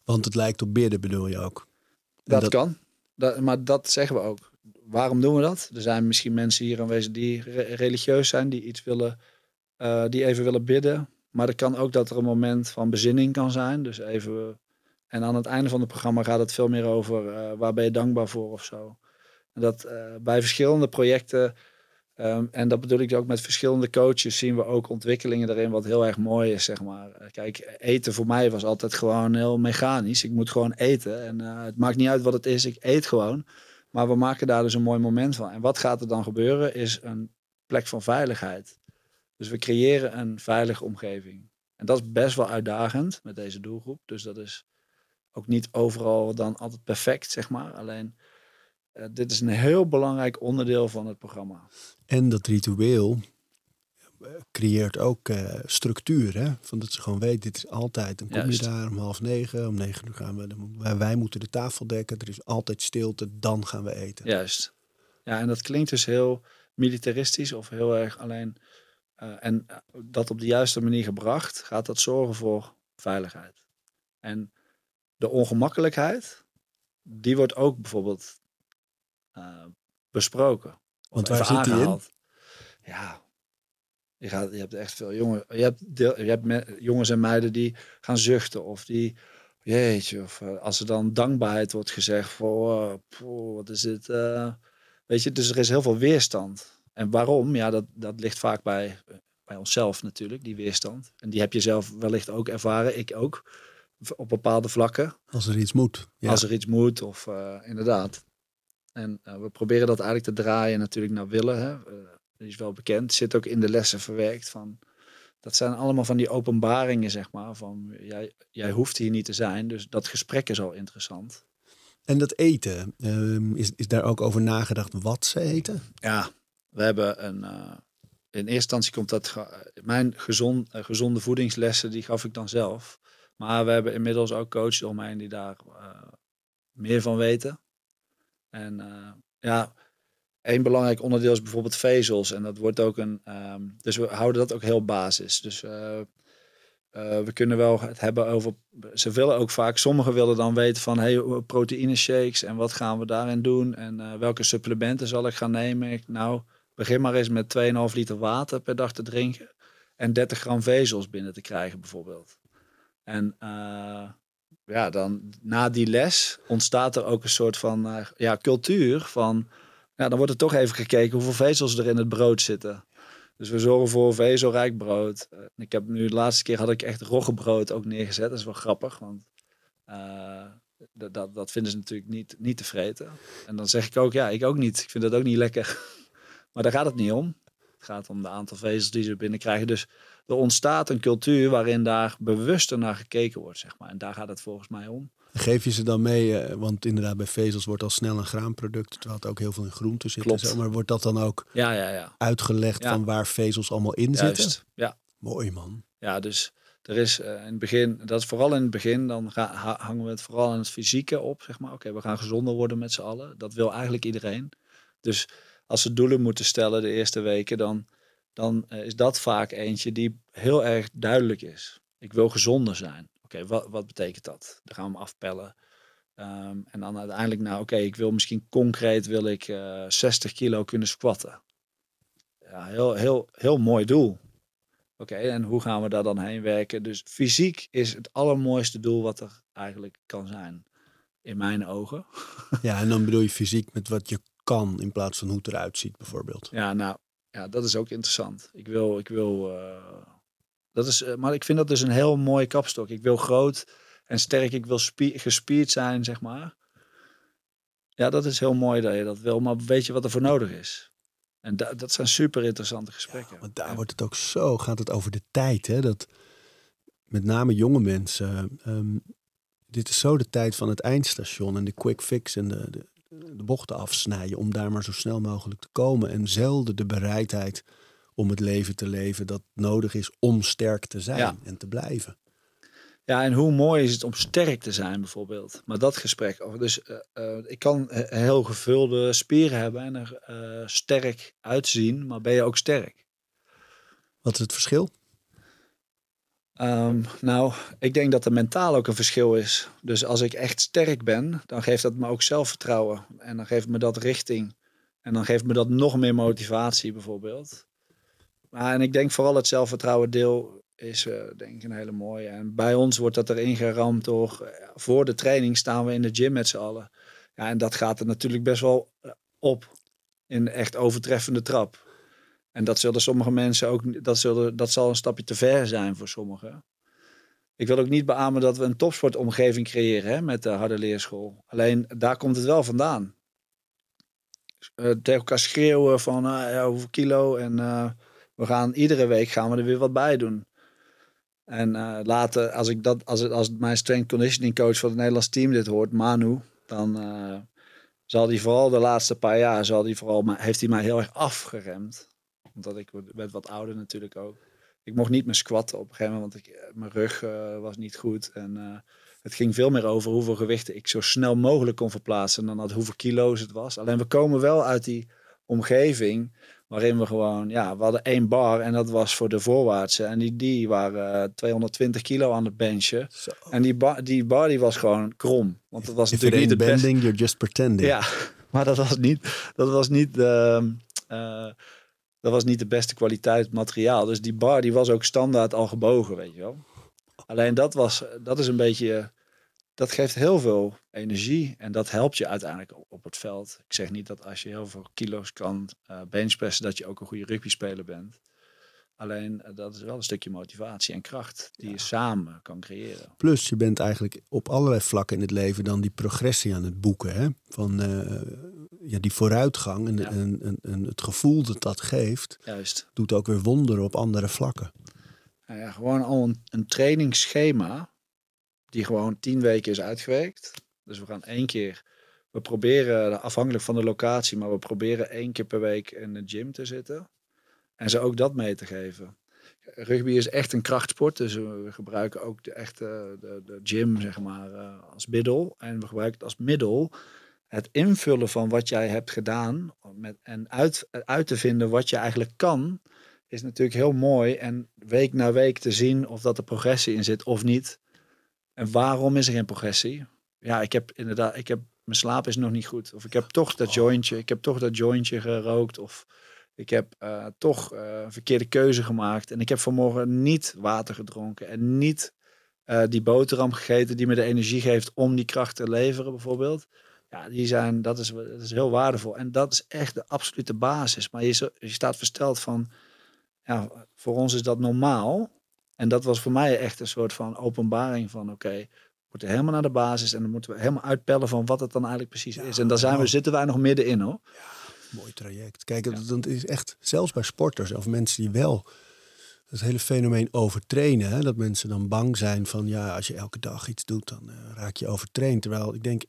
Speaker 2: Want het lijkt op bidden, bedoel je ook?
Speaker 4: Dat, dat, kan. Dat, maar dat zeggen we ook waarom doen we dat? Er zijn misschien mensen hier aanwezig die religieus zijn, die iets willen, uh, die even willen bidden. Maar het kan ook dat er een moment van bezinning kan zijn. Dus even. En aan het einde van het programma gaat het veel meer over uh, waar ben je dankbaar voor of zo. Dat uh, bij verschillende projecten, um, en dat bedoel ik ook met verschillende coaches, zien we ook ontwikkelingen erin wat heel erg mooi is, zeg maar. Kijk, eten voor mij was altijd gewoon heel mechanisch. Ik moet gewoon eten en het maakt niet uit wat het is, ik eet gewoon. Maar we maken daar dus een mooi moment van. En wat gaat er dan gebeuren is een plek van veiligheid. Dus we creëren een veilige omgeving. En dat is best wel uitdagend met deze doelgroep. Dus dat is ook niet overal dan altijd perfect, zeg maar. Alleen uh, dit is een heel belangrijk onderdeel van het programma.
Speaker 2: En dat ritueel creëert ook uh, structuur. Hè? Van dat ze gewoon weten, dit is altijd. Dan kom Juist. je daar om half negen, om negen uur gaan we. Dan, wij moeten de tafel dekken, er is altijd stilte, dan gaan we eten.
Speaker 4: Juist. Ja, en dat klinkt dus heel militaristisch of heel erg alleen. Uh, en dat op de juiste manier gebracht, gaat dat zorgen voor veiligheid. En de ongemakkelijkheid, die wordt ook bijvoorbeeld besproken.
Speaker 2: Want waar zit die in?
Speaker 4: Ja, je, gaat, je hebt echt veel jongen, je hebt, deel, je hebt jongens en meiden die gaan zuchten of die, jeetje, of uh, als er dan dankbaarheid wordt gezegd voor, uh, wat is dit, uh, weet je, dus er is heel veel weerstand. En waarom? Ja, dat, dat ligt vaak bij, bij onszelf natuurlijk, die weerstand. En die heb je zelf wellicht ook ervaren, ik ook, op bepaalde vlakken.
Speaker 2: Als er iets moet.
Speaker 4: Ja. Als er iets moet, of inderdaad. En we proberen dat eigenlijk te draaien natuurlijk naar willen. Hè die is wel bekend, zit ook in de lessen verwerkt van. Dat zijn allemaal van die openbaringen, zeg maar. Van jij, jij hoeft hier niet te zijn. Dus dat gesprek is al interessant.
Speaker 2: En dat eten, um, is, is daar ook over nagedacht wat ze eten?
Speaker 4: Ja, we hebben een. Uh, in eerste instantie komt dat. Mijn gezond, uh, gezonde voedingslessen, die gaf ik dan zelf. Maar we hebben inmiddels ook coaches omheen die daar uh, meer van weten. En ja, een belangrijk onderdeel is bijvoorbeeld vezels. En dat wordt ook een. Um, dus we houden dat ook heel basis. Dus uh, eh, we kunnen wel het hebben over. Ze willen ook vaak, sommigen willen dan weten van hey, proteïne shakes en wat gaan we daarin doen en eh, welke supplementen zal ik gaan nemen. Ik, nou, begin maar eens met 2,5 liter water per dag te drinken en 30 gram vezels binnen te krijgen, bijvoorbeeld. En ja, dan na die les ontstaat er ook een soort van ja, cultuur van. Ja, dan wordt er toch even gekeken hoeveel vezels er in het brood zitten. Dus we zorgen voor vezelrijk brood. Uh, ik heb nu de laatste keer had ik echt roggebrood ook neergezet. Dat is wel grappig, want dat, dat, dat vinden ze natuurlijk niet, niet te vreten. En dan zeg ik ook, ja, ik ook niet. Ik vind dat ook niet lekker. maar daar gaat het niet om. Het gaat om de aantal vezels die ze binnenkrijgen. Dus er ontstaat een cultuur waarin daar bewuster naar gekeken wordt, zeg maar. En daar gaat het volgens mij om.
Speaker 2: Geef je ze dan mee, eh, want inderdaad bij vezels wordt al snel een graanproduct, terwijl het ook heel veel in groenten zit. Klopt. Zo, maar wordt dat dan ook
Speaker 4: ja, ja, ja.
Speaker 2: uitgelegd van waar vezels allemaal in Juist, zitten?
Speaker 4: Ja.
Speaker 2: Mooi man.
Speaker 4: Ja, dus er is uh, in het begin, dat is vooral in het begin, dan hangen we het vooral aan het fysieke op, zeg maar. Oké, we gaan gezonder worden met z'n allen. Dat wil eigenlijk iedereen. Dus als ze doelen moeten stellen de eerste weken, dan, dan uh, is dat vaak eentje die heel erg duidelijk is. Ik wil gezonder zijn oké, wat, wat betekent dat? Dan gaan we afpellen. Ehm, en dan uiteindelijk, nou oké, ik wil misschien concreet wil ik uh, eh, 60 kilo kunnen squatten. Ja, heel, heel, heel mooi doel. Oké, en hoe gaan we daar dan heen werken? Dus fysiek is het allermooiste doel wat er eigenlijk kan zijn. In mijn ogen.
Speaker 2: Ja, en dan bedoel je fysiek met wat je kan in plaats van hoe het eruit ziet bijvoorbeeld.
Speaker 4: Ja, nou, ja, dat is ook interessant. Ik wil, ik wil uh, dat is, eh, maar ik vind dat dus een heel mooi kapstok. Ik wil groot en sterk. Ik wil gespierd zijn, zeg maar. Ja, dat is heel mooi dat je dat wil. Maar weet je wat er voor nodig is? En da dat zijn super interessante gesprekken.
Speaker 2: Ja, want daar wordt het ook zo, gaat het over de tijd. Hè? Dat met name jonge mensen. Um, dit is zo de tijd van het eindstation en de quick fix en de, de, de bochten afsnijden. Om daar maar zo snel mogelijk te komen. En zelden de bereidheid om het leven te leven dat nodig is om sterk te zijn en te blijven.
Speaker 4: Ja, en hoe mooi is het om sterk te zijn bijvoorbeeld. Maar dat gesprek, dus uh, uh, ik kan heel gevulde spieren hebben en er uh, sterk uitzien, maar ben je ook sterk?
Speaker 2: Wat is het verschil?
Speaker 4: Um, nou, ik denk dat er mentaal ook een verschil is. Dus als ik echt sterk ben, dan geeft dat me ook zelfvertrouwen. En dan geeft me dat richting. En dan geeft me dat nog meer motivatie bijvoorbeeld. Maar en ik denk vooral het zelfvertrouwen deel is uh, denk ik een hele mooie. En bij ons wordt dat erin geramd door, uh, voor de training staan we in de gym met z'n allen. Ja, en dat gaat er natuurlijk best wel uh, op. In echt overtreffende trap. En dat zullen sommige mensen ook, dat, zullen, dat zal een stapje te ver zijn voor sommigen. Ik wil ook niet beamen dat we een topsportomgeving creëren hè, met de harde leerschool. Alleen daar komt het wel vandaan. Uh, tegen elkaar schreeuwen van uh, ja, hoeveel kilo en uh, we gaan iedere week gaan we er weer wat bij doen. En later, als, ik dat, als, het, als mijn strength conditioning coach van het Nederlands team dit hoort, Manu, dan zal hij vooral de laatste paar jaar, zal hij vooral, heeft hij mij heel erg afgeremd. Omdat ik werd wat ouder natuurlijk ook. Ik mocht niet meer squatten op een gegeven moment, want ik, eh, mijn rug uh, was niet goed. En het ging veel meer over hoeveel gewichten ik zo snel mogelijk kon verplaatsen dan dat hoeveel kilo's het was. Alleen we komen wel uit die omgeving Waarin we gewoon, ja, we hadden één bar en dat was voor de voorwaartse. En die, die waren 220 kilo aan het benchen. En die bar, die bar die was gewoon krom. Want dat was
Speaker 2: If
Speaker 4: natuurlijk niet
Speaker 2: de bending, you're just pretending.
Speaker 4: Ja, maar dat was niet, dat was niet de, uh, dat was niet de beste kwaliteit materiaal. Dus die bar die was ook standaard al gebogen, weet je wel. Alleen dat was, dat is een beetje dat geeft heel veel energie en dat helpt je uiteindelijk op het veld. Ik zeg niet dat als je heel veel kilo's kan uh, benchpressen, dat je ook een goede rugbyspeler bent. Alleen uh, dat is wel een stukje motivatie en kracht die je samen kan creëren.
Speaker 2: Plus je bent eigenlijk op allerlei vlakken in het leven dan die progressie aan het boeken. Hè? Van uh, ja, die vooruitgang en, ja. en, en, en, het gevoel dat dat geeft,
Speaker 4: Juist.
Speaker 2: doet ook weer wonderen op andere vlakken.
Speaker 4: Nou ja, gewoon al een, een trainingsschema die gewoon tien weken is uitgewerkt. Dus we gaan één keer, we proberen, afhankelijk van de locatie, maar we proberen één keer per week in de gym te zitten. En ze ook dat mee te geven. Rugby is echt een krachtsport, dus we gebruiken ook de echte de, de gym zeg maar, uh, als middel. En we gebruiken het als middel het invullen van wat jij hebt gedaan met, en uit, uit te vinden wat je eigenlijk kan, is natuurlijk heel mooi. En week na week te zien of dat er progressie in zit of niet. En waarom is er geen progressie? Ja, ik heb inderdaad, ik heb, mijn slaap is nog niet goed. Of ik heb toch dat jointje, ik heb toch dat jointje gerookt. Of ik heb uh, toch uh, een verkeerde keuze gemaakt. En ik heb vanmorgen niet water gedronken. En niet uh, die boterham gegeten die me de energie geeft om die kracht te leveren, bijvoorbeeld. Ja, die zijn, dat, is, dat is heel waardevol. En dat is echt de absolute basis. Maar je, je staat versteld van, ja, voor ons is dat normaal. En dat was voor mij echt een soort van openbaring van, oké, okay, we moeten helemaal naar de basis en dan moeten we helemaal uitpellen van wat het dan eigenlijk precies is. En daar zijn we, zitten wij nog middenin hoor.
Speaker 2: Ja, mooi traject. Kijk, ja. dat is echt, zelfs bij sporters of mensen die wel het hele fenomeen overtrainen. Hè? Dat mensen dan bang zijn van ja, als je elke dag iets doet, dan uh, raak je overtraind. Terwijl ik denk,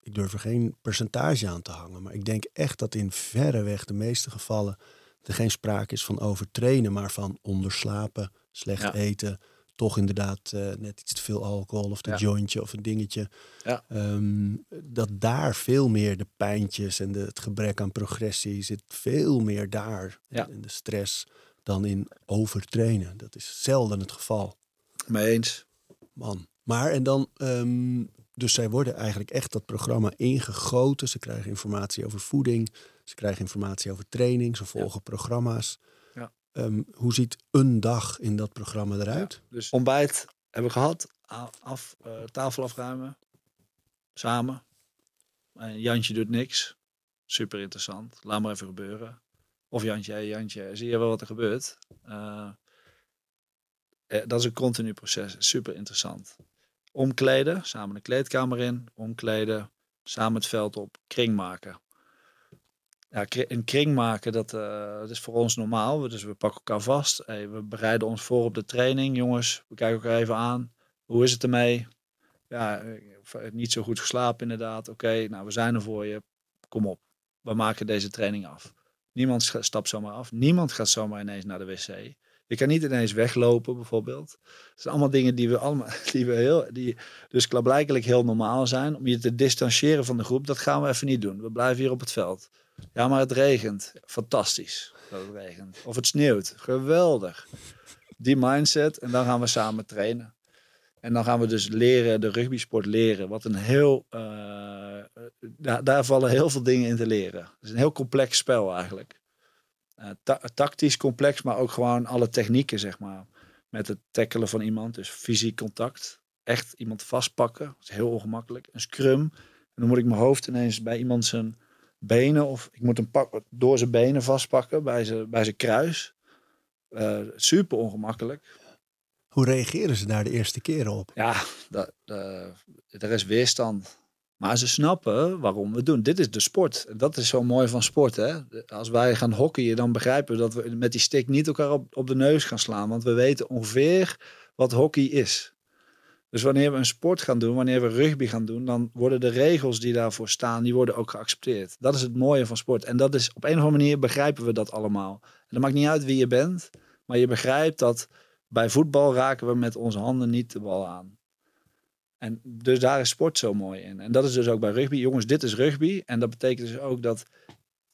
Speaker 2: ik durf er geen percentage aan te hangen. Maar ik denk echt dat in verreweg de meeste gevallen er geen sprake is van overtrainen, maar van onderslapen, slecht ja. eten. Toch inderdaad uh, net iets te veel alcohol of een ja. jointje of een dingetje.
Speaker 4: Ja.
Speaker 2: Um, dat daar veel meer de pijntjes en de, het gebrek aan progressie zit veel meer daar.
Speaker 4: Ja.
Speaker 2: En de stress dan in overtrainen. Dat is zelden het geval.
Speaker 4: Mee eens.
Speaker 2: Man. Maar en dan, um, dus zij worden eigenlijk echt dat programma ingegoten. Ze krijgen informatie over voeding. Ze krijgen informatie over training. Ze volgen programma's. Um, hoe ziet een dag in dat programma eruit?
Speaker 4: Dus ontbijt hebben we gehad. Af, uh, tafel afruimen. Samen. En Jantje doet niks. Super interessant. Laat maar even gebeuren. Of Jantje, Jantje, zie je wel wat er gebeurt? Uh, dat is een continu proces. Super interessant. Omkleden, samen de kleedkamer in. Omkleden, samen het veld op. Kring maken. Ja, een kring maken, dat, uh, dat is voor ons normaal. Dus we pakken elkaar vast. Hey, we bereiden ons voor op de training. Jongens, we kijken elkaar even aan. Hoe is het ermee? Ja, niet zo goed geslapen inderdaad. Oké, nou we zijn er voor je. Kom op. We maken deze training af. Niemand stapt zomaar af. Niemand gaat zomaar ineens naar de wc. Je kan niet ineens weglopen, bijvoorbeeld. Het zijn allemaal dingen die we allemaal, die we heel, die dus klaarblijkelijk heel normaal zijn. Om je te distancieren van de groep, dat gaan we even niet doen. We blijven hier op het veld. Ja, maar het regent. Fantastisch dat het regent. Of het sneeuwt. Geweldig. Die mindset. En dan gaan we samen trainen. En dan gaan we dus leren, de rugbysport leren. Wat een heel. Uh, daar, daar, vallen heel veel dingen in te leren. Het is een heel complex spel eigenlijk. Uh, ta tactisch complex, maar ook gewoon alle technieken, zeg maar. Met het tackelen van iemand, dus fysiek contact. Echt iemand vastpakken, dat is heel ongemakkelijk. Een scrum. En dan moet ik mijn hoofd ineens bij iemand zijn benen, of ik moet hem pak, door zijn benen vastpakken, bij zijn, bij zijn kruis. Uh, super ongemakkelijk.
Speaker 2: Hoe reageren ze daar de eerste keren op?
Speaker 4: Ja, dat, uh, er is weerstand. Maar ze snappen waarom we het doen. Dit is de sport. Dat is zo mooi van sport. Hè? Als wij gaan hockeyen, dan begrijpen we dat we met die stick niet elkaar op, op de neus gaan slaan. Want we weten ongeveer wat hockey is. Dus wanneer we een sport gaan doen, wanneer we rugby gaan doen, dan worden de regels die daarvoor staan, die worden ook geaccepteerd. Dat is het mooie van sport. En dat is op een of andere manier begrijpen we dat allemaal. En dat maakt niet uit wie je bent, maar je begrijpt dat bij voetbal raken we met onze handen niet de bal aan. En dus daar is sport zo mooi in. En dat is dus ook bij rugby. Jongens, dit is rugby. En dat betekent dus ook dat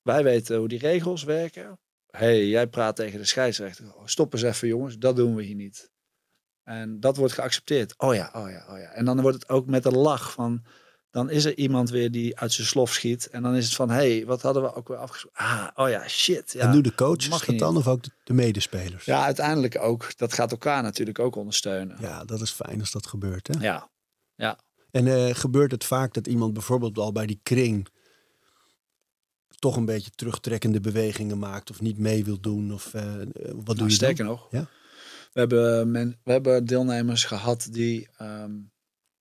Speaker 4: wij weten hoe die regels werken. hey, jij praat tegen de scheidsrechter. Stop eens even jongens, dat doen we hier niet. En dat wordt geaccepteerd. Oh ja, oh ja, oh ja. En dan wordt het ook met een lach van... Dan is er iemand weer die uit zijn slof schiet. En dan is het van, hé, hey, wat hadden we ook weer afgesproken? Ah, oh ja, shit. Ja,
Speaker 2: en nu de coaches het dan of ook de, de, medespelers?
Speaker 4: Ja, uiteindelijk ook. Dat gaat elkaar natuurlijk ook ondersteunen.
Speaker 2: Ja, dat is fijn als dat gebeurt, hè?
Speaker 4: Ja, ja.
Speaker 2: En uh, gebeurt het vaak dat iemand bijvoorbeeld al bij die kring toch een beetje terugtrekkende bewegingen maakt of niet mee wil doen? Of uh, wat
Speaker 4: nou,
Speaker 2: doe je
Speaker 4: Sterker
Speaker 2: dan?
Speaker 4: nog,
Speaker 2: ja?
Speaker 4: We, hebben we hebben deelnemers gehad die um,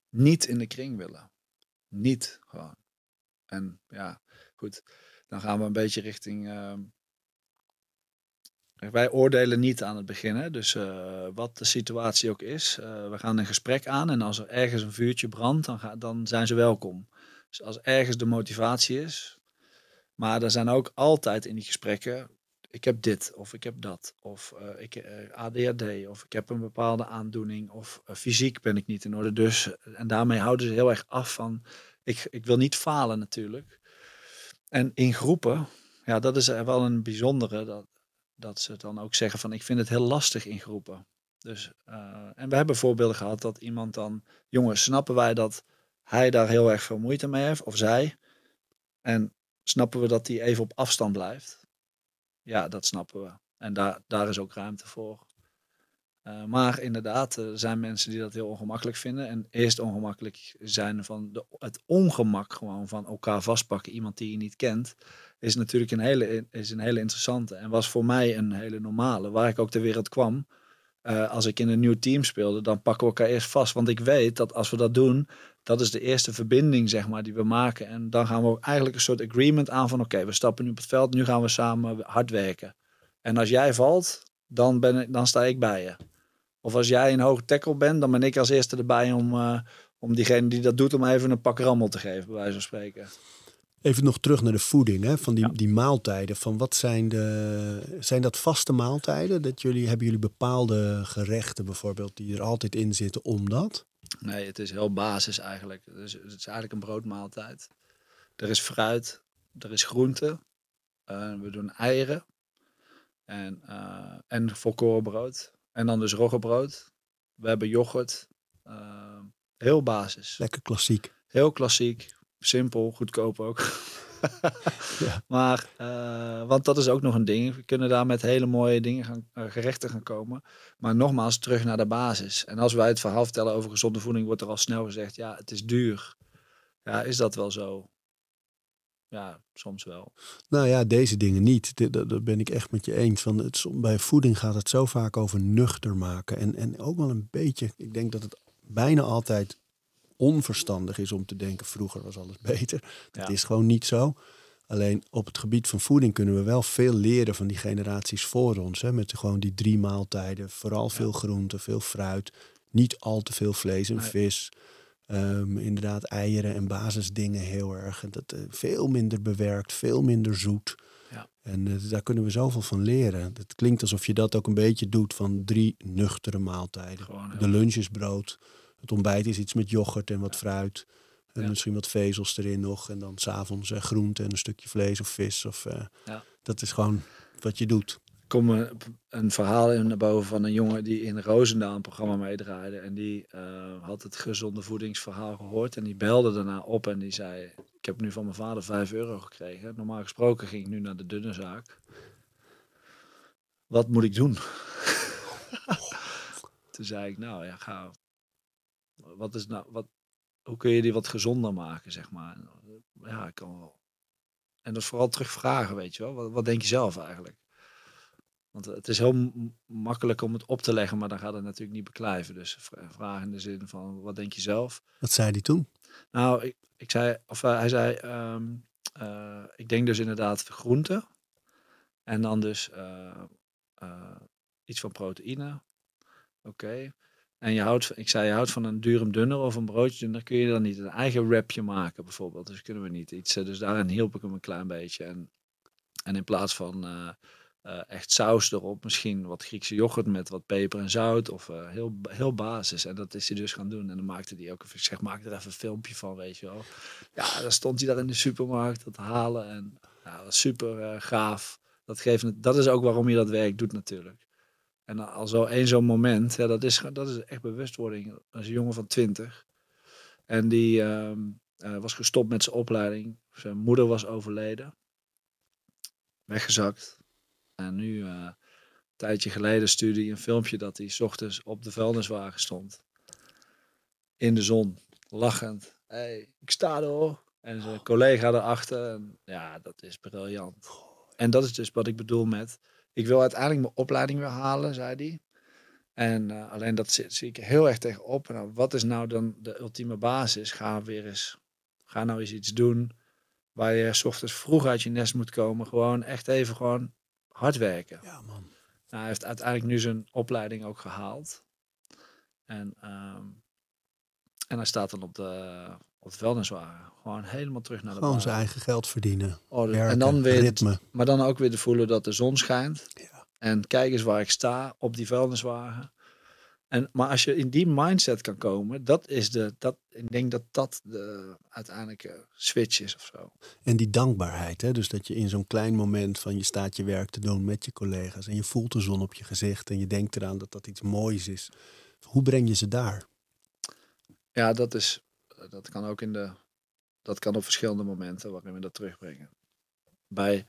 Speaker 4: niet in de kring willen. Niet gewoon. En ja, goed. Dan gaan we een beetje richting um, wij oordelen niet aan het begin. Hè? Dus uh, wat de situatie ook is, uh, we gaan een gesprek aan. En als er ergens een vuurtje brandt, dan, ga, dan zijn ze welkom. Dus als ergens de motivatie is. Maar er zijn ook altijd in die gesprekken, ik heb dit of ik heb dat. Of uh, ik, ADHD of ik heb een bepaalde aandoening. Of fysiek ben ik niet in orde. Dus, en daarmee houden ze heel erg af van, ik, ik wil niet falen natuurlijk. En in groepen, ja, dat is wel een bijzondere. Dat, dat ze dan ook zeggen van ik vind het heel lastig in groepen. Dus, uh, en we hebben voorbeelden gehad dat iemand dan, jongens, snappen wij dat hij daar heel erg veel moeite mee heeft, of zij. En snappen we dat hij even op afstand blijft? Ja, dat snappen we. En daar, daar is ook ruimte voor. Uh, maar inderdaad, er zijn mensen die dat heel ongemakkelijk vinden. En eerst ongemakkelijk zijn van de, het ongemak gewoon van elkaar vastpakken. Iemand die je niet kent, is natuurlijk een hele, is een hele interessante. En was voor mij een hele normale. Waar ik ook ter wereld kwam, uh, als ik in een nieuw team speelde, dan pakken we elkaar eerst vast. Want ik weet dat als we dat doen, dat is de eerste verbinding, zeg maar, die we maken. En dan gaan we eigenlijk een soort agreement aan van, oké, we stappen nu op het veld, nu gaan we samen hard werken. En als jij valt, dan, ben ik, dan sta ik bij je. Of als jij een hoge tackle bent, dan ben ik als eerste erbij om, uh, om diegene die dat doet, om even een pak rammel te geven, bij wijze van spreken.
Speaker 2: Even nog terug naar de voeding, hè, van die, die maaltijden. Van wat zijn, de, zijn dat vaste maaltijden? Dat jullie, hebben jullie bepaalde gerechten bijvoorbeeld die er altijd in zitten omdat?
Speaker 4: Nee, het is heel basis eigenlijk. het is eigenlijk een broodmaaltijd. Er is fruit, er is groente, uh, we doen eieren en, uh, en volkorenbrood. En dan dus roggebrood. We hebben yoghurt. Uh, heel basis.
Speaker 2: Lekker klassiek.
Speaker 4: Heel klassiek. Simpel, goedkoop ook. ja. Maar, uh, want dat is ook nog een ding. We kunnen daar met hele mooie dingen gaan, uh, gerechten gaan komen. Maar nogmaals, terug naar de basis. En als wij het verhaal vertellen over gezonde voeding, wordt er al snel gezegd, ja, het is duur. Ja, is dat wel zo? Ja, soms wel.
Speaker 2: Nou ja, deze dingen niet. Dat ben ik echt met je eens. Van het, bij voeding gaat het zo vaak over nuchter maken. En, en ook wel een beetje, ik denk dat het bijna altijd onverstandig is om te denken, vroeger was alles beter. Dat is gewoon niet zo. Alleen op het gebied van voeding kunnen we wel veel leren van die generaties voor ons. Hè? Met gewoon die drie maaltijden. Vooral veel groente, veel fruit. Niet al te veel vlees en vis. Um, inderdaad, eieren en basisdingen heel erg. Dat, uh, veel minder bewerkt, veel minder zoet. Ja. En uh, daar kunnen we zoveel van leren. Het klinkt alsof je dat ook een beetje doet van drie nuchtere maaltijden. De lunch is brood. Het ontbijt is iets met yoghurt en wat fruit. En ja. misschien wat vezels erin nog. En dan s'avonds uh, groente en een stukje vlees of vis. Of, ja. Dat is gewoon wat je doet
Speaker 4: kom een verhaal in naar boven van een jongen die in Roosendaal een programma meedraaide. En die uh, had het gezonde voedingsverhaal gehoord. En die belde daarna op en die zei: Ik heb nu van mijn vader 5 euro gekregen. Normaal gesproken ging ik nu naar de dunne zaak. Wat moet ik doen? Toen zei ik: Nou ja, ga. Wat is nou, wat, hoe kun je die wat gezonder maken, zeg maar? Ja, ik kan wel. En dat vooral terugvragen, weet je wel. Wat, wat denk je zelf eigenlijk? Want het is heel makkelijk om het op te leggen, maar dan gaat het natuurlijk niet beklijven. Dus vraag in de zin van, wat denk je zelf?
Speaker 2: Wat zei hij toen?
Speaker 4: Nou, ik, ik zei, of uh, hij zei, um, uh, ik denk dus inderdaad groente. En dan dus uh, iets van proteïne. Oké. Okay. En je houdt, ik zei, je houdt van een durum dunner of een broodje. Dan kun je dan niet een eigen wrapje maken bijvoorbeeld. Dus kunnen we niet iets. Dus daarin hielp ik hem een klein beetje. En, en in plaats van uh, echt saus erop. Misschien wat Griekse yoghurt met wat peper en zout. Of heel, heel basis. En dat is hij dus gaan doen. En dan maakte hij ook, ik zeg, maak er even een filmpje van, weet je wel. Ja, dan stond hij daar in de supermarkt dat halen. En ja, was super gaaf. Dat, geeft, dat is ook waarom je dat werk doet natuurlijk. En al zo één zo'n moment, ja, dat, is, dat is echt bewustwording. Als een jongen van 20. En die uh, was gestopt met zijn opleiding. Zijn moeder was overleden. Weggezakt en nu, uh, een tijdje geleden, stuurde hij een filmpje dat hij s ochtends op de vuilniswagen stond. In de zon, lachend. hey, ik sta er hoor. En zijn collega erachter. En ja, dat is briljant. En dat is dus wat ik bedoel met... Ik wil uiteindelijk mijn opleiding weer halen, zei hij. En uh, alleen dat zie, zie, ik heel erg tegenop. Nou, wat is nou dan de ultieme basis? Ga weer eens... Ga nou eens iets doen waar je s ochtends vroeg uit je nest moet komen. Gewoon echt even gewoon hard werken.
Speaker 2: Ja, man.
Speaker 4: Nou, hij heeft uiteindelijk nu zijn opleiding ook gehaald. En, um, en hij staat dan op de, op de vuilniswagen. Gewoon helemaal terug naar de
Speaker 2: Gewoon zijn eigen geld verdienen.
Speaker 4: Oh, Werken, en dan weer, ritme. Maar dan ook weer te voelen dat de zon schijnt.
Speaker 2: Ja.
Speaker 4: En kijk eens waar ik sta op die vuilniswagen. En, maar als je in die mindset kan komen, dat is de, dat, ik denk dat dat de uiteindelijke switch is of zo.
Speaker 2: En die dankbaarheid, hè? dus dat je in zo'n klein moment van je staat je werk te doen met je collega's en je voelt de zon op je gezicht en je denkt eraan dat dat iets moois is. Hoe breng je ze daar?
Speaker 4: Ja, dat is, dat kan ook in de, dat kan op verschillende momenten waarin we dat terugbrengen. Bij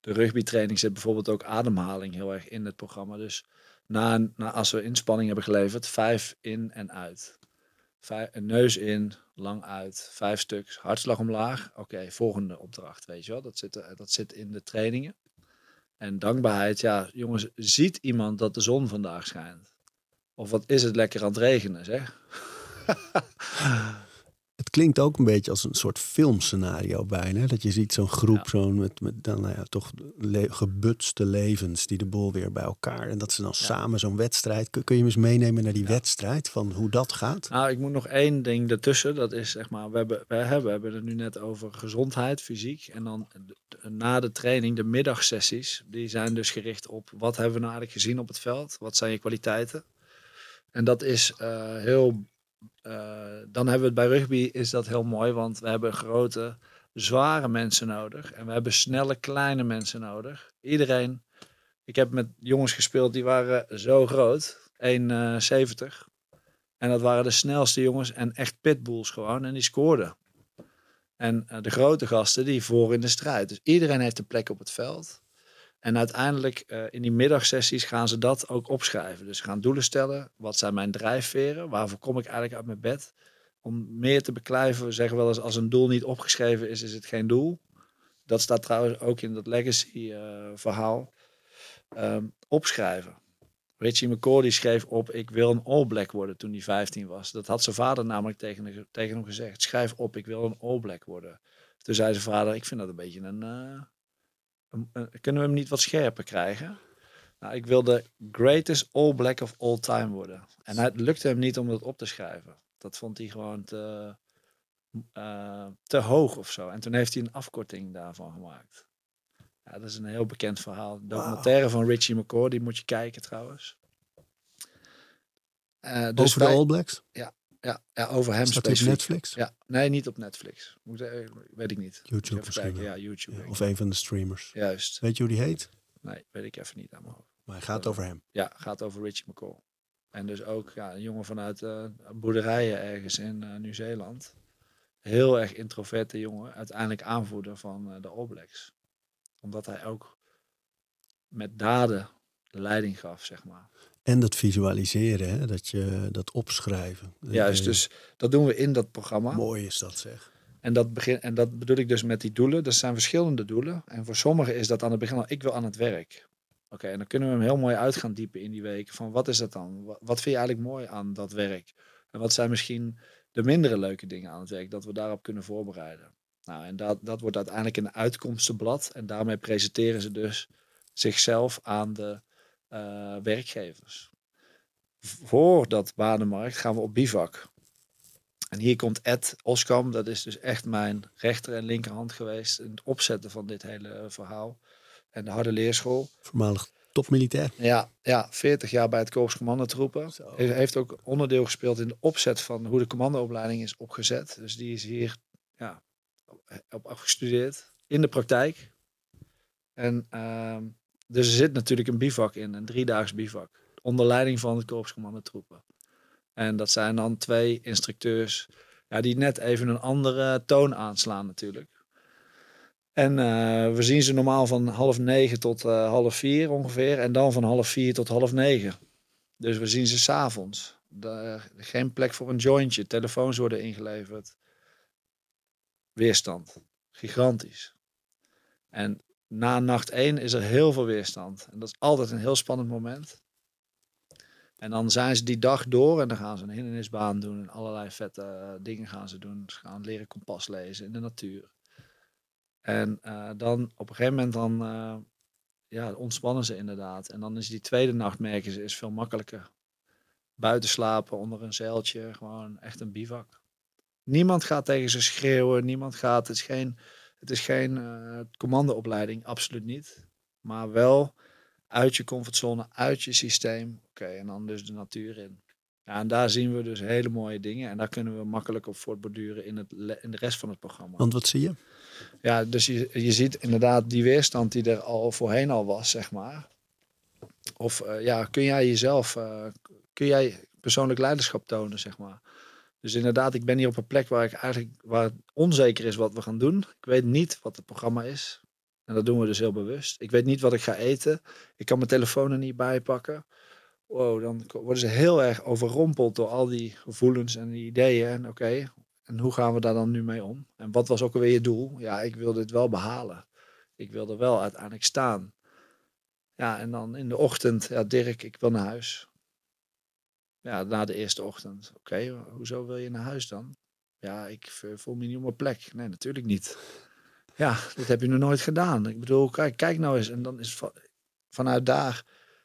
Speaker 4: de rugbytraining zit bijvoorbeeld ook ademhaling heel erg in het programma. Dus na, na als we inspanning hebben geleverd, vijf in en uit. Vijf, neus in, lang uit, vijf stuks, hartslag omlaag. Oké, volgende opdracht, weet je wel. Dat zit, dat zit in de trainingen. En dankbaarheid, ja, jongens, ziet iemand dat de zon vandaag schijnt? Of wat is het lekker aan het regenen, zeg?
Speaker 2: Het klinkt ook een beetje als een soort filmscenario bijna. Dat je ziet zo'n groep ja. zo'n met, met dan nou ja, toch le gebutste levens die de bol weer bij elkaar. En dat ze dan ja. samen zo'n wedstrijd. Kun, kun, je me eens meenemen naar die wedstrijd? Van hoe dat gaat?
Speaker 4: Nou, ik moet nog één ding ertussen. Dat is zeg maar, we hebben, we hebben, we hebben het nu net over gezondheid, fysiek. En dan na de training, de middagsessies. Die zijn dus gericht op wat hebben we nou eigenlijk gezien op het veld? Wat zijn je kwaliteiten? En dat is uh, heel dan hebben we het bij rugby is dat heel mooi, want we hebben grote, zware mensen nodig. En we hebben snelle, kleine mensen nodig. Iedereen, ik heb met jongens gespeeld die waren zo groot, 1,70. En dat waren de snelste jongens en echt pitbulls gewoon. En die scoorden. En uh, de grote gasten die voor in de strijd. Dus iedereen heeft een plek op het veld. En uiteindelijk uh, in die middagsessies gaan ze dat ook opschrijven. Dus ze gaan doelen stellen. Wat zijn mijn drijfveren? Waarvoor kom ik eigenlijk uit mijn bed? Om meer te beklijven. We zeggen wel eens als een doel niet opgeschreven is, is het geen doel. Dat staat trouwens ook in dat legacy uh, verhaal. Um, opschrijven. Richie McCaw die schreef op, ik wil een All Black worden toen hij 15 was. Dat had zijn vader namelijk tegen, tegen hem gezegd. Schrijf op, ik wil een All Black worden. Toen zei zijn vader, ik vind dat een beetje een... Uh, kunnen we hem niet wat scherper krijgen? Nou, ik wilde greatest all black of all time worden. En het lukte hem niet om dat op te schrijven. Dat vond hij gewoon te, uh, te hoog of zo. En toen heeft hij een afkorting daarvan gemaakt. Ja, dat is een heel bekend verhaal. De documentaire wow. van Richie McCaw, die moet je kijken trouwens.
Speaker 2: Uh, dus over de All Blacks?
Speaker 4: Ja, ja, ja over hem
Speaker 2: Staat specifiek. op Netflix?
Speaker 4: Ja, nee, niet op Netflix. Moet, weet ik niet.
Speaker 2: YouTube
Speaker 4: kijken. Ja, YouTube.
Speaker 2: Ja, of een van de streamers.
Speaker 4: Juist.
Speaker 2: Weet je hoe die heet?
Speaker 4: Nee, weet ik even niet aan mijn hoofd.
Speaker 2: Maar hij gaat over hem?
Speaker 4: Ja, gaat over Richie McCall. En dus ook ja, een jongen vanuit uh, boerderijen ergens in uh, Nieuw-Zeeland. Heel erg introverte jongen. Uiteindelijk aanvoerder van uh, de All Blacks. Omdat hij ook met daden de leiding gaf, zeg maar.
Speaker 2: En dat visualiseren, hè? dat je dat opschrijven.
Speaker 4: Juist, dus dat doen we in dat programma.
Speaker 2: Mooi is dat zeg.
Speaker 4: En dat, begin, en dat bedoel ik dus met die doelen. Dat zijn verschillende doelen. En voor sommigen is dat aan het begin al, ik wil aan het werk. Oké, en dan kunnen we hem heel mooi uit gaan diepen in die weken. Van wat is dat dan? Wat vind je eigenlijk mooi aan dat werk? En wat zijn misschien de mindere leuke dingen aan het werk? Dat we daarop kunnen voorbereiden. Nou, en dat, dat wordt uiteindelijk een uitkomstenblad. En daarmee presenteren ze dus zichzelf aan de uh, werkgevers. Voor dat banenmarkt gaan we op bivak. En hier komt Ed Oskam, dat is dus echt mijn rechter en linkerhand geweest in het opzetten van dit hele verhaal. En de harde leerschool.
Speaker 2: Voormalig topmilitair.
Speaker 4: Ja, ja, 40 jaar bij het Korps Commandotroepen. Hij heeft ook onderdeel gespeeld in de opzet van hoe de commandoopleiding is opgezet. Dus die is hier ja, op afgestudeerd in de praktijk. En uh, dus er zit natuurlijk een bivak in, een driedaags bivak. Onder leiding van het Korps Commandotroepen. En dat zijn dan twee instructeurs ja, die net even een andere toon aanslaan natuurlijk. En uh, we zien ze normaal van half negen tot uh, half vier ongeveer. En dan van half vier tot half negen. Dus we zien ze s'avonds. Geen plek voor een jointje. Telefoons worden ingeleverd. Weerstand. Gigantisch. En na nacht één is er heel veel weerstand. En dat is altijd een heel spannend moment. En dan zijn ze die dag door en dan gaan ze een hindernisbaan doen en allerlei vette uh, dingen gaan ze doen. Ze gaan leren kompas lezen in de natuur. En uh, dan op een gegeven moment dan uh, ja, ontspannen ze inderdaad. En dan is die tweede nacht, merken ze, is veel makkelijker. Buiten slapen, onder een zeiltje, gewoon echt een bivak. Niemand gaat tegen ze schreeuwen, niemand gaat, het is geen, het is geen commandoopleiding, absoluut niet. Maar wel uit je comfortzone, uit je systeem. Oké, okay, en dan dus de natuur in. Ja, en daar zien we dus hele mooie dingen. En daar kunnen we makkelijk op voortborduren in, het, in de rest van het programma.
Speaker 2: Want wat zie je?
Speaker 4: Ja, dus je, je ziet inderdaad die weerstand die er al voorheen al was, zeg maar. Of uh, ja, kun jij jezelf, uh, kun jij persoonlijk leiderschap tonen, zeg maar. Dus inderdaad, ik ben hier op een plek waar ik eigenlijk waar onzeker is wat we gaan doen. Ik weet niet wat het programma is. En dat doen we dus heel bewust. Ik weet niet wat ik ga eten. Ik kan mijn telefoon er niet bij pakken. Wow, dan worden ze heel erg overrompeld door al die gevoelens en die ideeën. En oké, en hoe gaan we daar dan nu mee om? En wat was ook alweer je doel? Ja, ik wilde het wel behalen. Ik wilde wel uiteindelijk staan. Ja, en dan in de ochtend, ja, Dirk, ik wil naar huis. Ja, na de eerste ochtend. Oké, hoezo wil je naar huis dan? Ja, ik voel me niet op mijn plek. Nee, natuurlijk niet. Ja, dat heb je nog nooit gedaan. Ik bedoel, kijk, kijk nou eens. En dan is vanuit daar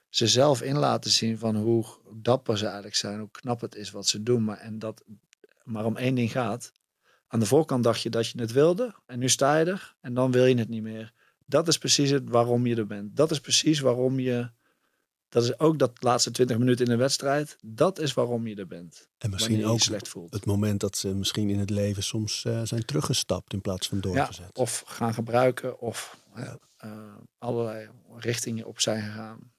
Speaker 4: ze zelf in laten zien van hoe dapper ze eigenlijk zijn, hoe knap het is wat ze doen. Maar, en dat maar om één ding gaat. Aan de voorkant dacht je dat je het wilde en nu sta je er en dan wil je het niet meer. Dat is precies het waarom je er bent. Dat is precies waarom je. Dat is ook dat laatste 20 minuten in de wedstrijd. Dat is waarom je er bent.
Speaker 2: En misschien ook
Speaker 4: slecht voelt.
Speaker 2: het moment dat ze misschien in het leven soms uh, zijn teruggestapt in plaats van doorgezet.
Speaker 4: Ja, of gaan gebruiken of uh, allerlei richtingen op zijn gegaan.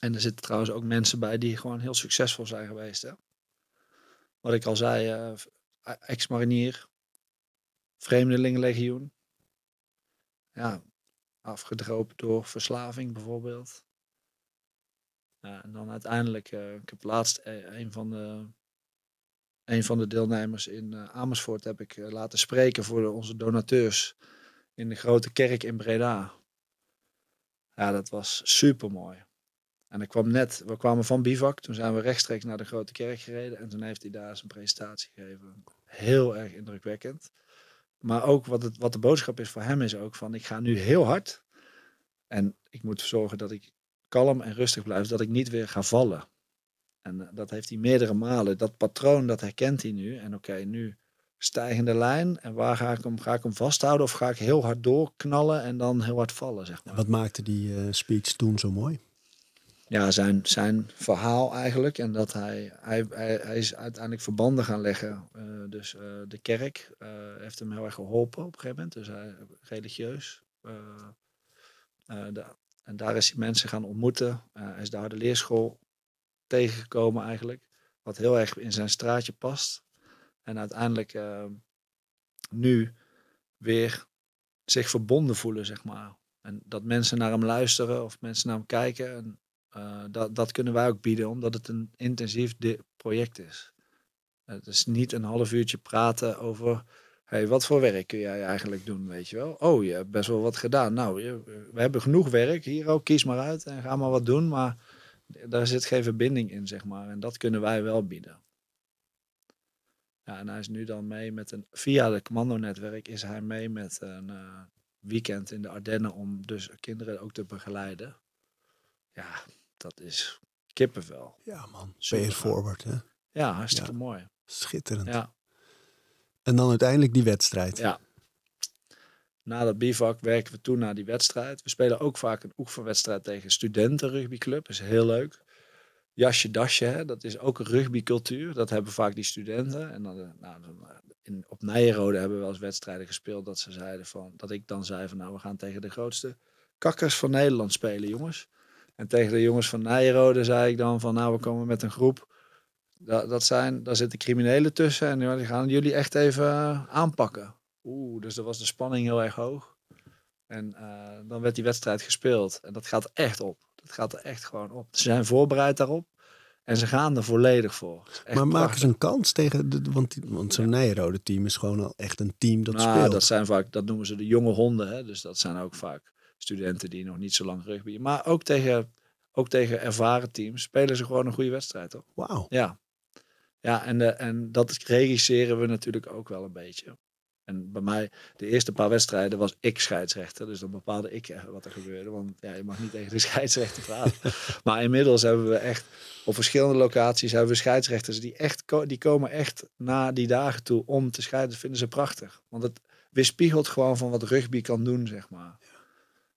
Speaker 4: En er zitten trouwens ook mensen bij die gewoon heel succesvol zijn geweest. Hè? Wat ik al zei, uh, ex-marinier, vreemdelingenlegioen. Ja, afgedropen door verslaving bijvoorbeeld. Ja, en dan uiteindelijk, uh, ik heb laatst een van de, een van de deelnemers in Amersfoort heb ik laten spreken voor onze donateurs in de grote kerk in Breda. Ja, dat was super mooi. En ik kwam net, we kwamen van Bivak, toen zijn we rechtstreeks naar de Grote Kerk gereden en toen heeft hij daar zijn presentatie gegeven. Heel erg indrukwekkend. Maar ook wat, het, wat de boodschap is voor hem is ook van ik ga nu heel hard en ik moet zorgen dat ik kalm en rustig blijf, dat ik niet weer ga vallen. En eh, dat heeft hij meerdere malen. Dat patroon, dat herkent hij nu. En oké, nu stijgende lijn. En waar ga ik hem, ga ik hem vasthouden of ga ik heel hard doorknallen en dan heel hard vallen, zeg maar.
Speaker 2: Wat maakte die uh, speech toen zo mooi?
Speaker 4: ja, zijn, zijn verhaal eigenlijk. En dat hij, hij, hij, is uiteindelijk verbanden gaan leggen. Uh, dus uh, de kerk heeft hem heel erg geholpen op een gegeven moment. Dus hij religieus. De, en daar is hij mensen gaan ontmoeten. hij is de harde leerschool tegengekomen eigenlijk. Wat heel erg in zijn straatje past. En uiteindelijk nu weer zich verbonden voelen, zeg maar. En dat mensen naar hem luisteren of mensen naar hem kijken. En uh, dat, dat kunnen wij ook bieden, omdat het een intensief project is. Het is niet een half uurtje praten over, hey, wat voor werk kun jij eigenlijk doen, weet je wel? Oh, je hebt best wel wat gedaan. Nou, je, we hebben genoeg werk hier ook, kies maar uit en ga maar wat doen. Maar daar zit geen verbinding in, zeg maar. En dat kunnen wij wel bieden. Ja, en hij is nu dan mee met een, via het commando-netwerk is hij mee met een uh, weekend in de Ardennen om dus kinderen ook te begeleiden. Ja, dat is kippenvel.
Speaker 2: Ja man, pay forward hè?
Speaker 4: Ja, hartstikke mooi.
Speaker 2: Schitterend.
Speaker 4: Ja.
Speaker 2: En dan uiteindelijk die wedstrijd.
Speaker 4: Ja. Na dat bivak werken we toen naar die wedstrijd. We spelen ook vaak een oefenwedstrijd tegen studenten rugbyclub. Is heel leuk. Jasje dasje, hè? dat is ook een rugbycultuur. Dat hebben vaak die studenten. En dan, eh, nou, in, op Nijenrode hebben we wel eens wedstrijden gespeeld dat ze zeiden van, dat ik dan zei van nou we gaan tegen de grootste kakkers van Nederland spelen jongens. En tegen de jongens van Nijrode zei ik dan van nou, we komen met een groep. Dat, dat zijn, daar zitten criminelen tussen en die gaan jullie echt even aanpakken. Oeh, dus dan was de spanning heel erg hoog. En uh, dan werd die wedstrijd gespeeld. En dat gaat echt op. Dat gaat er echt gewoon op. Ze zijn voorbereid daarop. En ze gaan er volledig voor.
Speaker 2: Maar maken ze een kans tegen, de, want, want zo'n ja. Nijrode team is gewoon al echt een team dat nou, speelt.
Speaker 4: Dat zijn vaak, dat noemen ze de jonge honden. Hè? Dus dat zijn ook vaak studenten die nog niet zo lang rugby. Maar ook tegen, ook tegen ervaren teams spelen ze gewoon een goede wedstrijd. Toch?
Speaker 2: Wauw.
Speaker 4: Ja. Ja, en, de, en dat regisseren we natuurlijk ook wel een beetje. En bij mij, de eerste paar wedstrijden was ik scheidsrechter. Dus dan bepaalde ik eh, wat er gebeurde. Want ja, je mag niet tegen de scheidsrechter praten. maar inmiddels hebben we echt op verschillende locaties hebben we scheidsrechters die echt die komen echt na die dagen toe om te scheiden. Dat vinden ze prachtig. Want het weerspiegelt gewoon van wat rugby kan doen, zeg maar.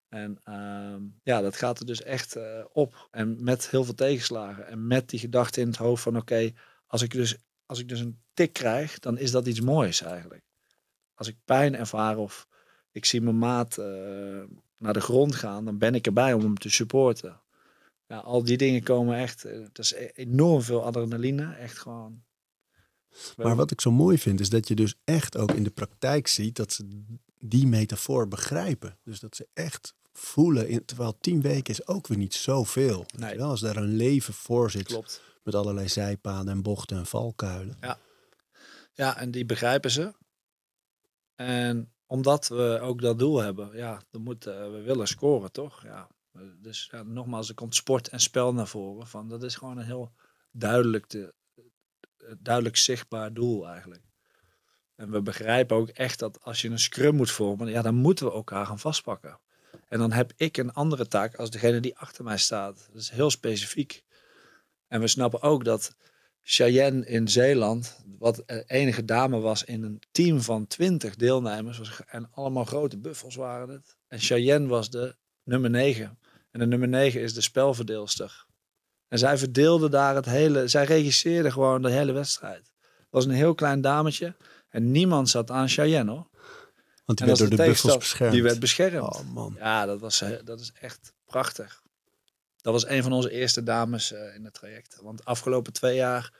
Speaker 4: En ehm, ja, dat gaat er dus echt eh, op. En met heel veel tegenslagen. En met die gedachte in het hoofd van oké, als ik dus als ik dus een tik krijg, dan is dat iets moois eigenlijk. Als ik pijn ervaar of ik zie mijn maat eh, naar de grond gaan, dan ben ik erbij om hem te supporten. Ja, al die dingen komen echt, het is e-, enorm veel adrenaline, echt gewoon.
Speaker 2: Maar wat ik zo mooi vind, is dat je dus echt ook in de praktijk ziet dat ze die metafoor begrijpen. Dus dat ze echt voelen, in, terwijl tien weken is ook weer niet zoveel. Nee. Wel, als daar een leven voor zit.
Speaker 4: Klopt.
Speaker 2: Met allerlei zijpaden en bochten en valkuilen.
Speaker 4: Ja, ja en die begrijpen ze. En omdat we ook dat doel hebben, ja, dan moeten we willen scoren, toch? Ja. Dus ja, nogmaals, er komt sport en spel naar voren. Van, dat is gewoon een heel duidelijk, te, duidelijk zichtbaar doel eigenlijk. En we begrijpen ook echt dat als je een scrum moet vormen, ja, dan moeten we elkaar gaan vastpakken. En dan heb ik een andere taak als degene die achter mij staat. Dat is heel specifiek. En we snappen ook dat Cheyenne in Zeeland, wat de enige dame was in een team van twintig deelnemers, was, en allemaal grote buffels waren het. En Cheyenne was de nummer 9. En de nummer 9 is de spelverdeelster. En zij verdeelde daar het hele, zij regisseerde gewoon de hele wedstrijd. Het was een heel klein dametje en niemand zat aan Cheyenne hoor.
Speaker 2: Want die werd door de, de buffels beschermd.
Speaker 4: Die werd beschermd.
Speaker 2: Oh man.
Speaker 4: Ja, dat, was, dat is echt prachtig. Dat was een van onze eerste dames uh, in het traject. Want de afgelopen twee jaar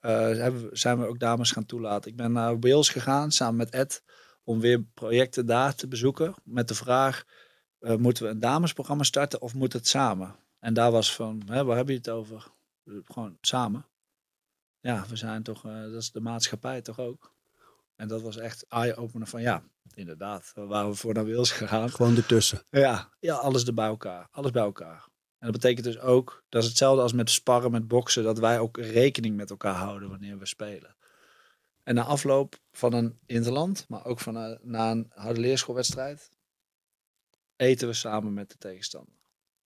Speaker 4: uh, zijn we ook dames gaan toelaten. Ik ben naar Wales gegaan samen met Ed om weer projecten daar te bezoeken. Met de vraag, uh, moeten we een damesprogramma starten of moet het samen? En daar was van, hè, waar heb je het over? Gewoon samen. Ja, we zijn toch, dat is de maatschappij toch ook. En dat was echt eye-opener van ja, inderdaad. Waar we voor naar Wales gegaan.
Speaker 2: Gewoon ertussen.
Speaker 4: Ja, ja, alles er bij elkaar. Alles bij elkaar. En dat betekent dus ook, dat is hetzelfde als met sparren, met boksen, dat wij ook rekening met elkaar houden wanneer we spelen. En na afloop van een interland, maar ook van een, na een harde leerschoolwedstrijd, eten we samen met de tegenstander.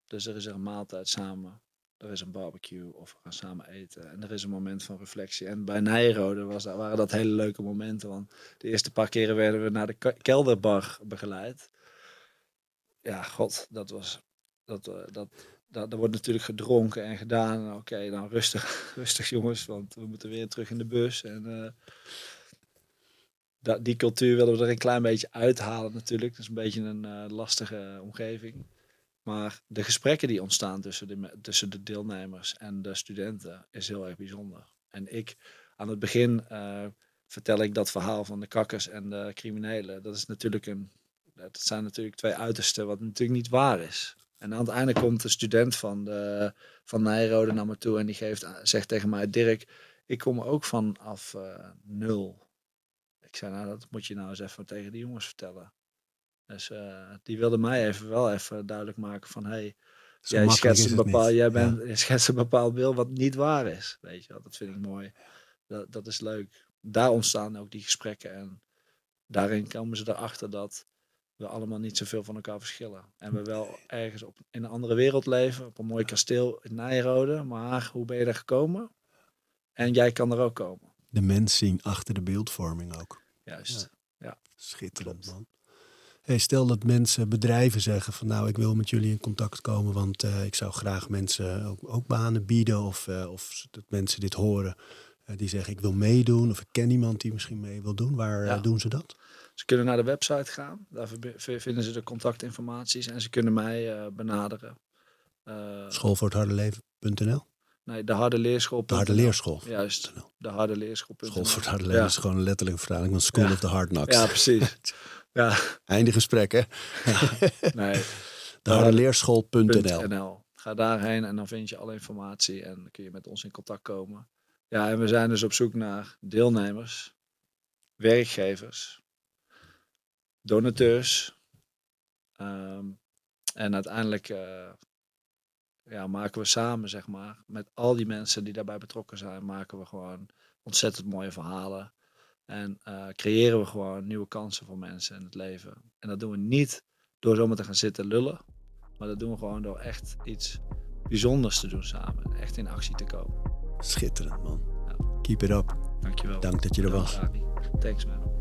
Speaker 4: Dus er is een maaltijd samen, er is een barbecue of we gaan samen eten. En er is een moment van reflectie. En bij Nijrode was, waren dat hele leuke momenten, want de eerste paar keren werden we naar de kelderbar begeleid. Ja, god, dat was dat, eh, dat, dat, wordt natuurlijk gedronken en gedaan. Oké, dan rustig, rustig jongens, want we moeten weer terug in de bus. En uh, dat, die cultuur willen we er een klein beetje uithalen natuurlijk. Dat is een beetje een uh, lastige omgeving. Maar de gesprekken die ontstaan tussen de, tussen de deelnemers en de studenten is heel erg bijzonder. En ik, aan het begin uh, vertel ik dat verhaal van de kakkers en de criminelen. Dat is natuurlijk een, dat zijn natuurlijk twee uitersten wat natuurlijk niet waar is. En aan het einde komt een student van, de, van Nijrode naar me toe en die geeft, zegt tegen mij, Dirk, ik kom ook vanaf uh, nul. Ik zei, nou dat moet je nou eens even tegen die jongens vertellen. Dus uh, die wilde mij even wel even duidelijk maken van, hey, jij schetst, een bepaald, jij bent, ja. schetst een bepaald beeld wat niet waar is. Weet je wel, dat vind ik mooi. Dat, dat is leuk. Daar ontstaan ook die gesprekken en daarin komen ze erachter dat we allemaal niet zoveel van elkaar verschillen. En we wel ergens op, in een andere wereld leven, op een mooi kasteel in Nijrode. Maar hoe ben je er gekomen? En jij kan er ook komen.
Speaker 2: De mens zien achter de beeldvorming ook.
Speaker 4: Juist, ja.
Speaker 2: Schitterend man. Hey, stel dat mensen, bedrijven zeggen van nou ik wil met jullie in contact komen, want uh, ik zou graag mensen ook, ook banen bieden of, uh, of dat mensen dit horen. Uh, die zeggen ik wil meedoen of ik ken iemand die misschien mee wil doen. Waar ja. doen ze dat?
Speaker 4: Ze kunnen naar de website gaan. Daar vinden ze de contactinformaties en ze kunnen mij uh, benaderen.
Speaker 2: Uh?
Speaker 4: Nee, de harde leerschool.
Speaker 2: De harde leerschool.
Speaker 4: Juist, de harde leerschool.
Speaker 2: School voor het harde leven ja. is gewoon een letterlijke vertaling van School ja. of the Hard Knocks.
Speaker 4: Ja, precies. ja.
Speaker 2: Einde gesprek, hè?
Speaker 4: nee.
Speaker 2: De harde leerschool.nl.
Speaker 4: Ga daarheen en dan vind je alle informatie en dan kun je met ons in contact komen. Ja, en we zijn dus op zoek naar deelnemers, werkgevers, donateurs. Um, en uiteindelijk uh, ja, maken we samen, zeg maar, met al die mensen die daarbij betrokken zijn, maken we gewoon ontzettend mooie verhalen. En uh, creëren we gewoon nieuwe kansen voor mensen in het leven. En dat doen we niet door zomaar te gaan zitten lullen. Maar dat doen we gewoon door echt iets bijzonders te doen samen. Echt in actie te komen.
Speaker 2: Schitterend man. Ja. Keep it up.
Speaker 4: Dankjewel.
Speaker 2: Dank dat je er was.
Speaker 4: Thanks man.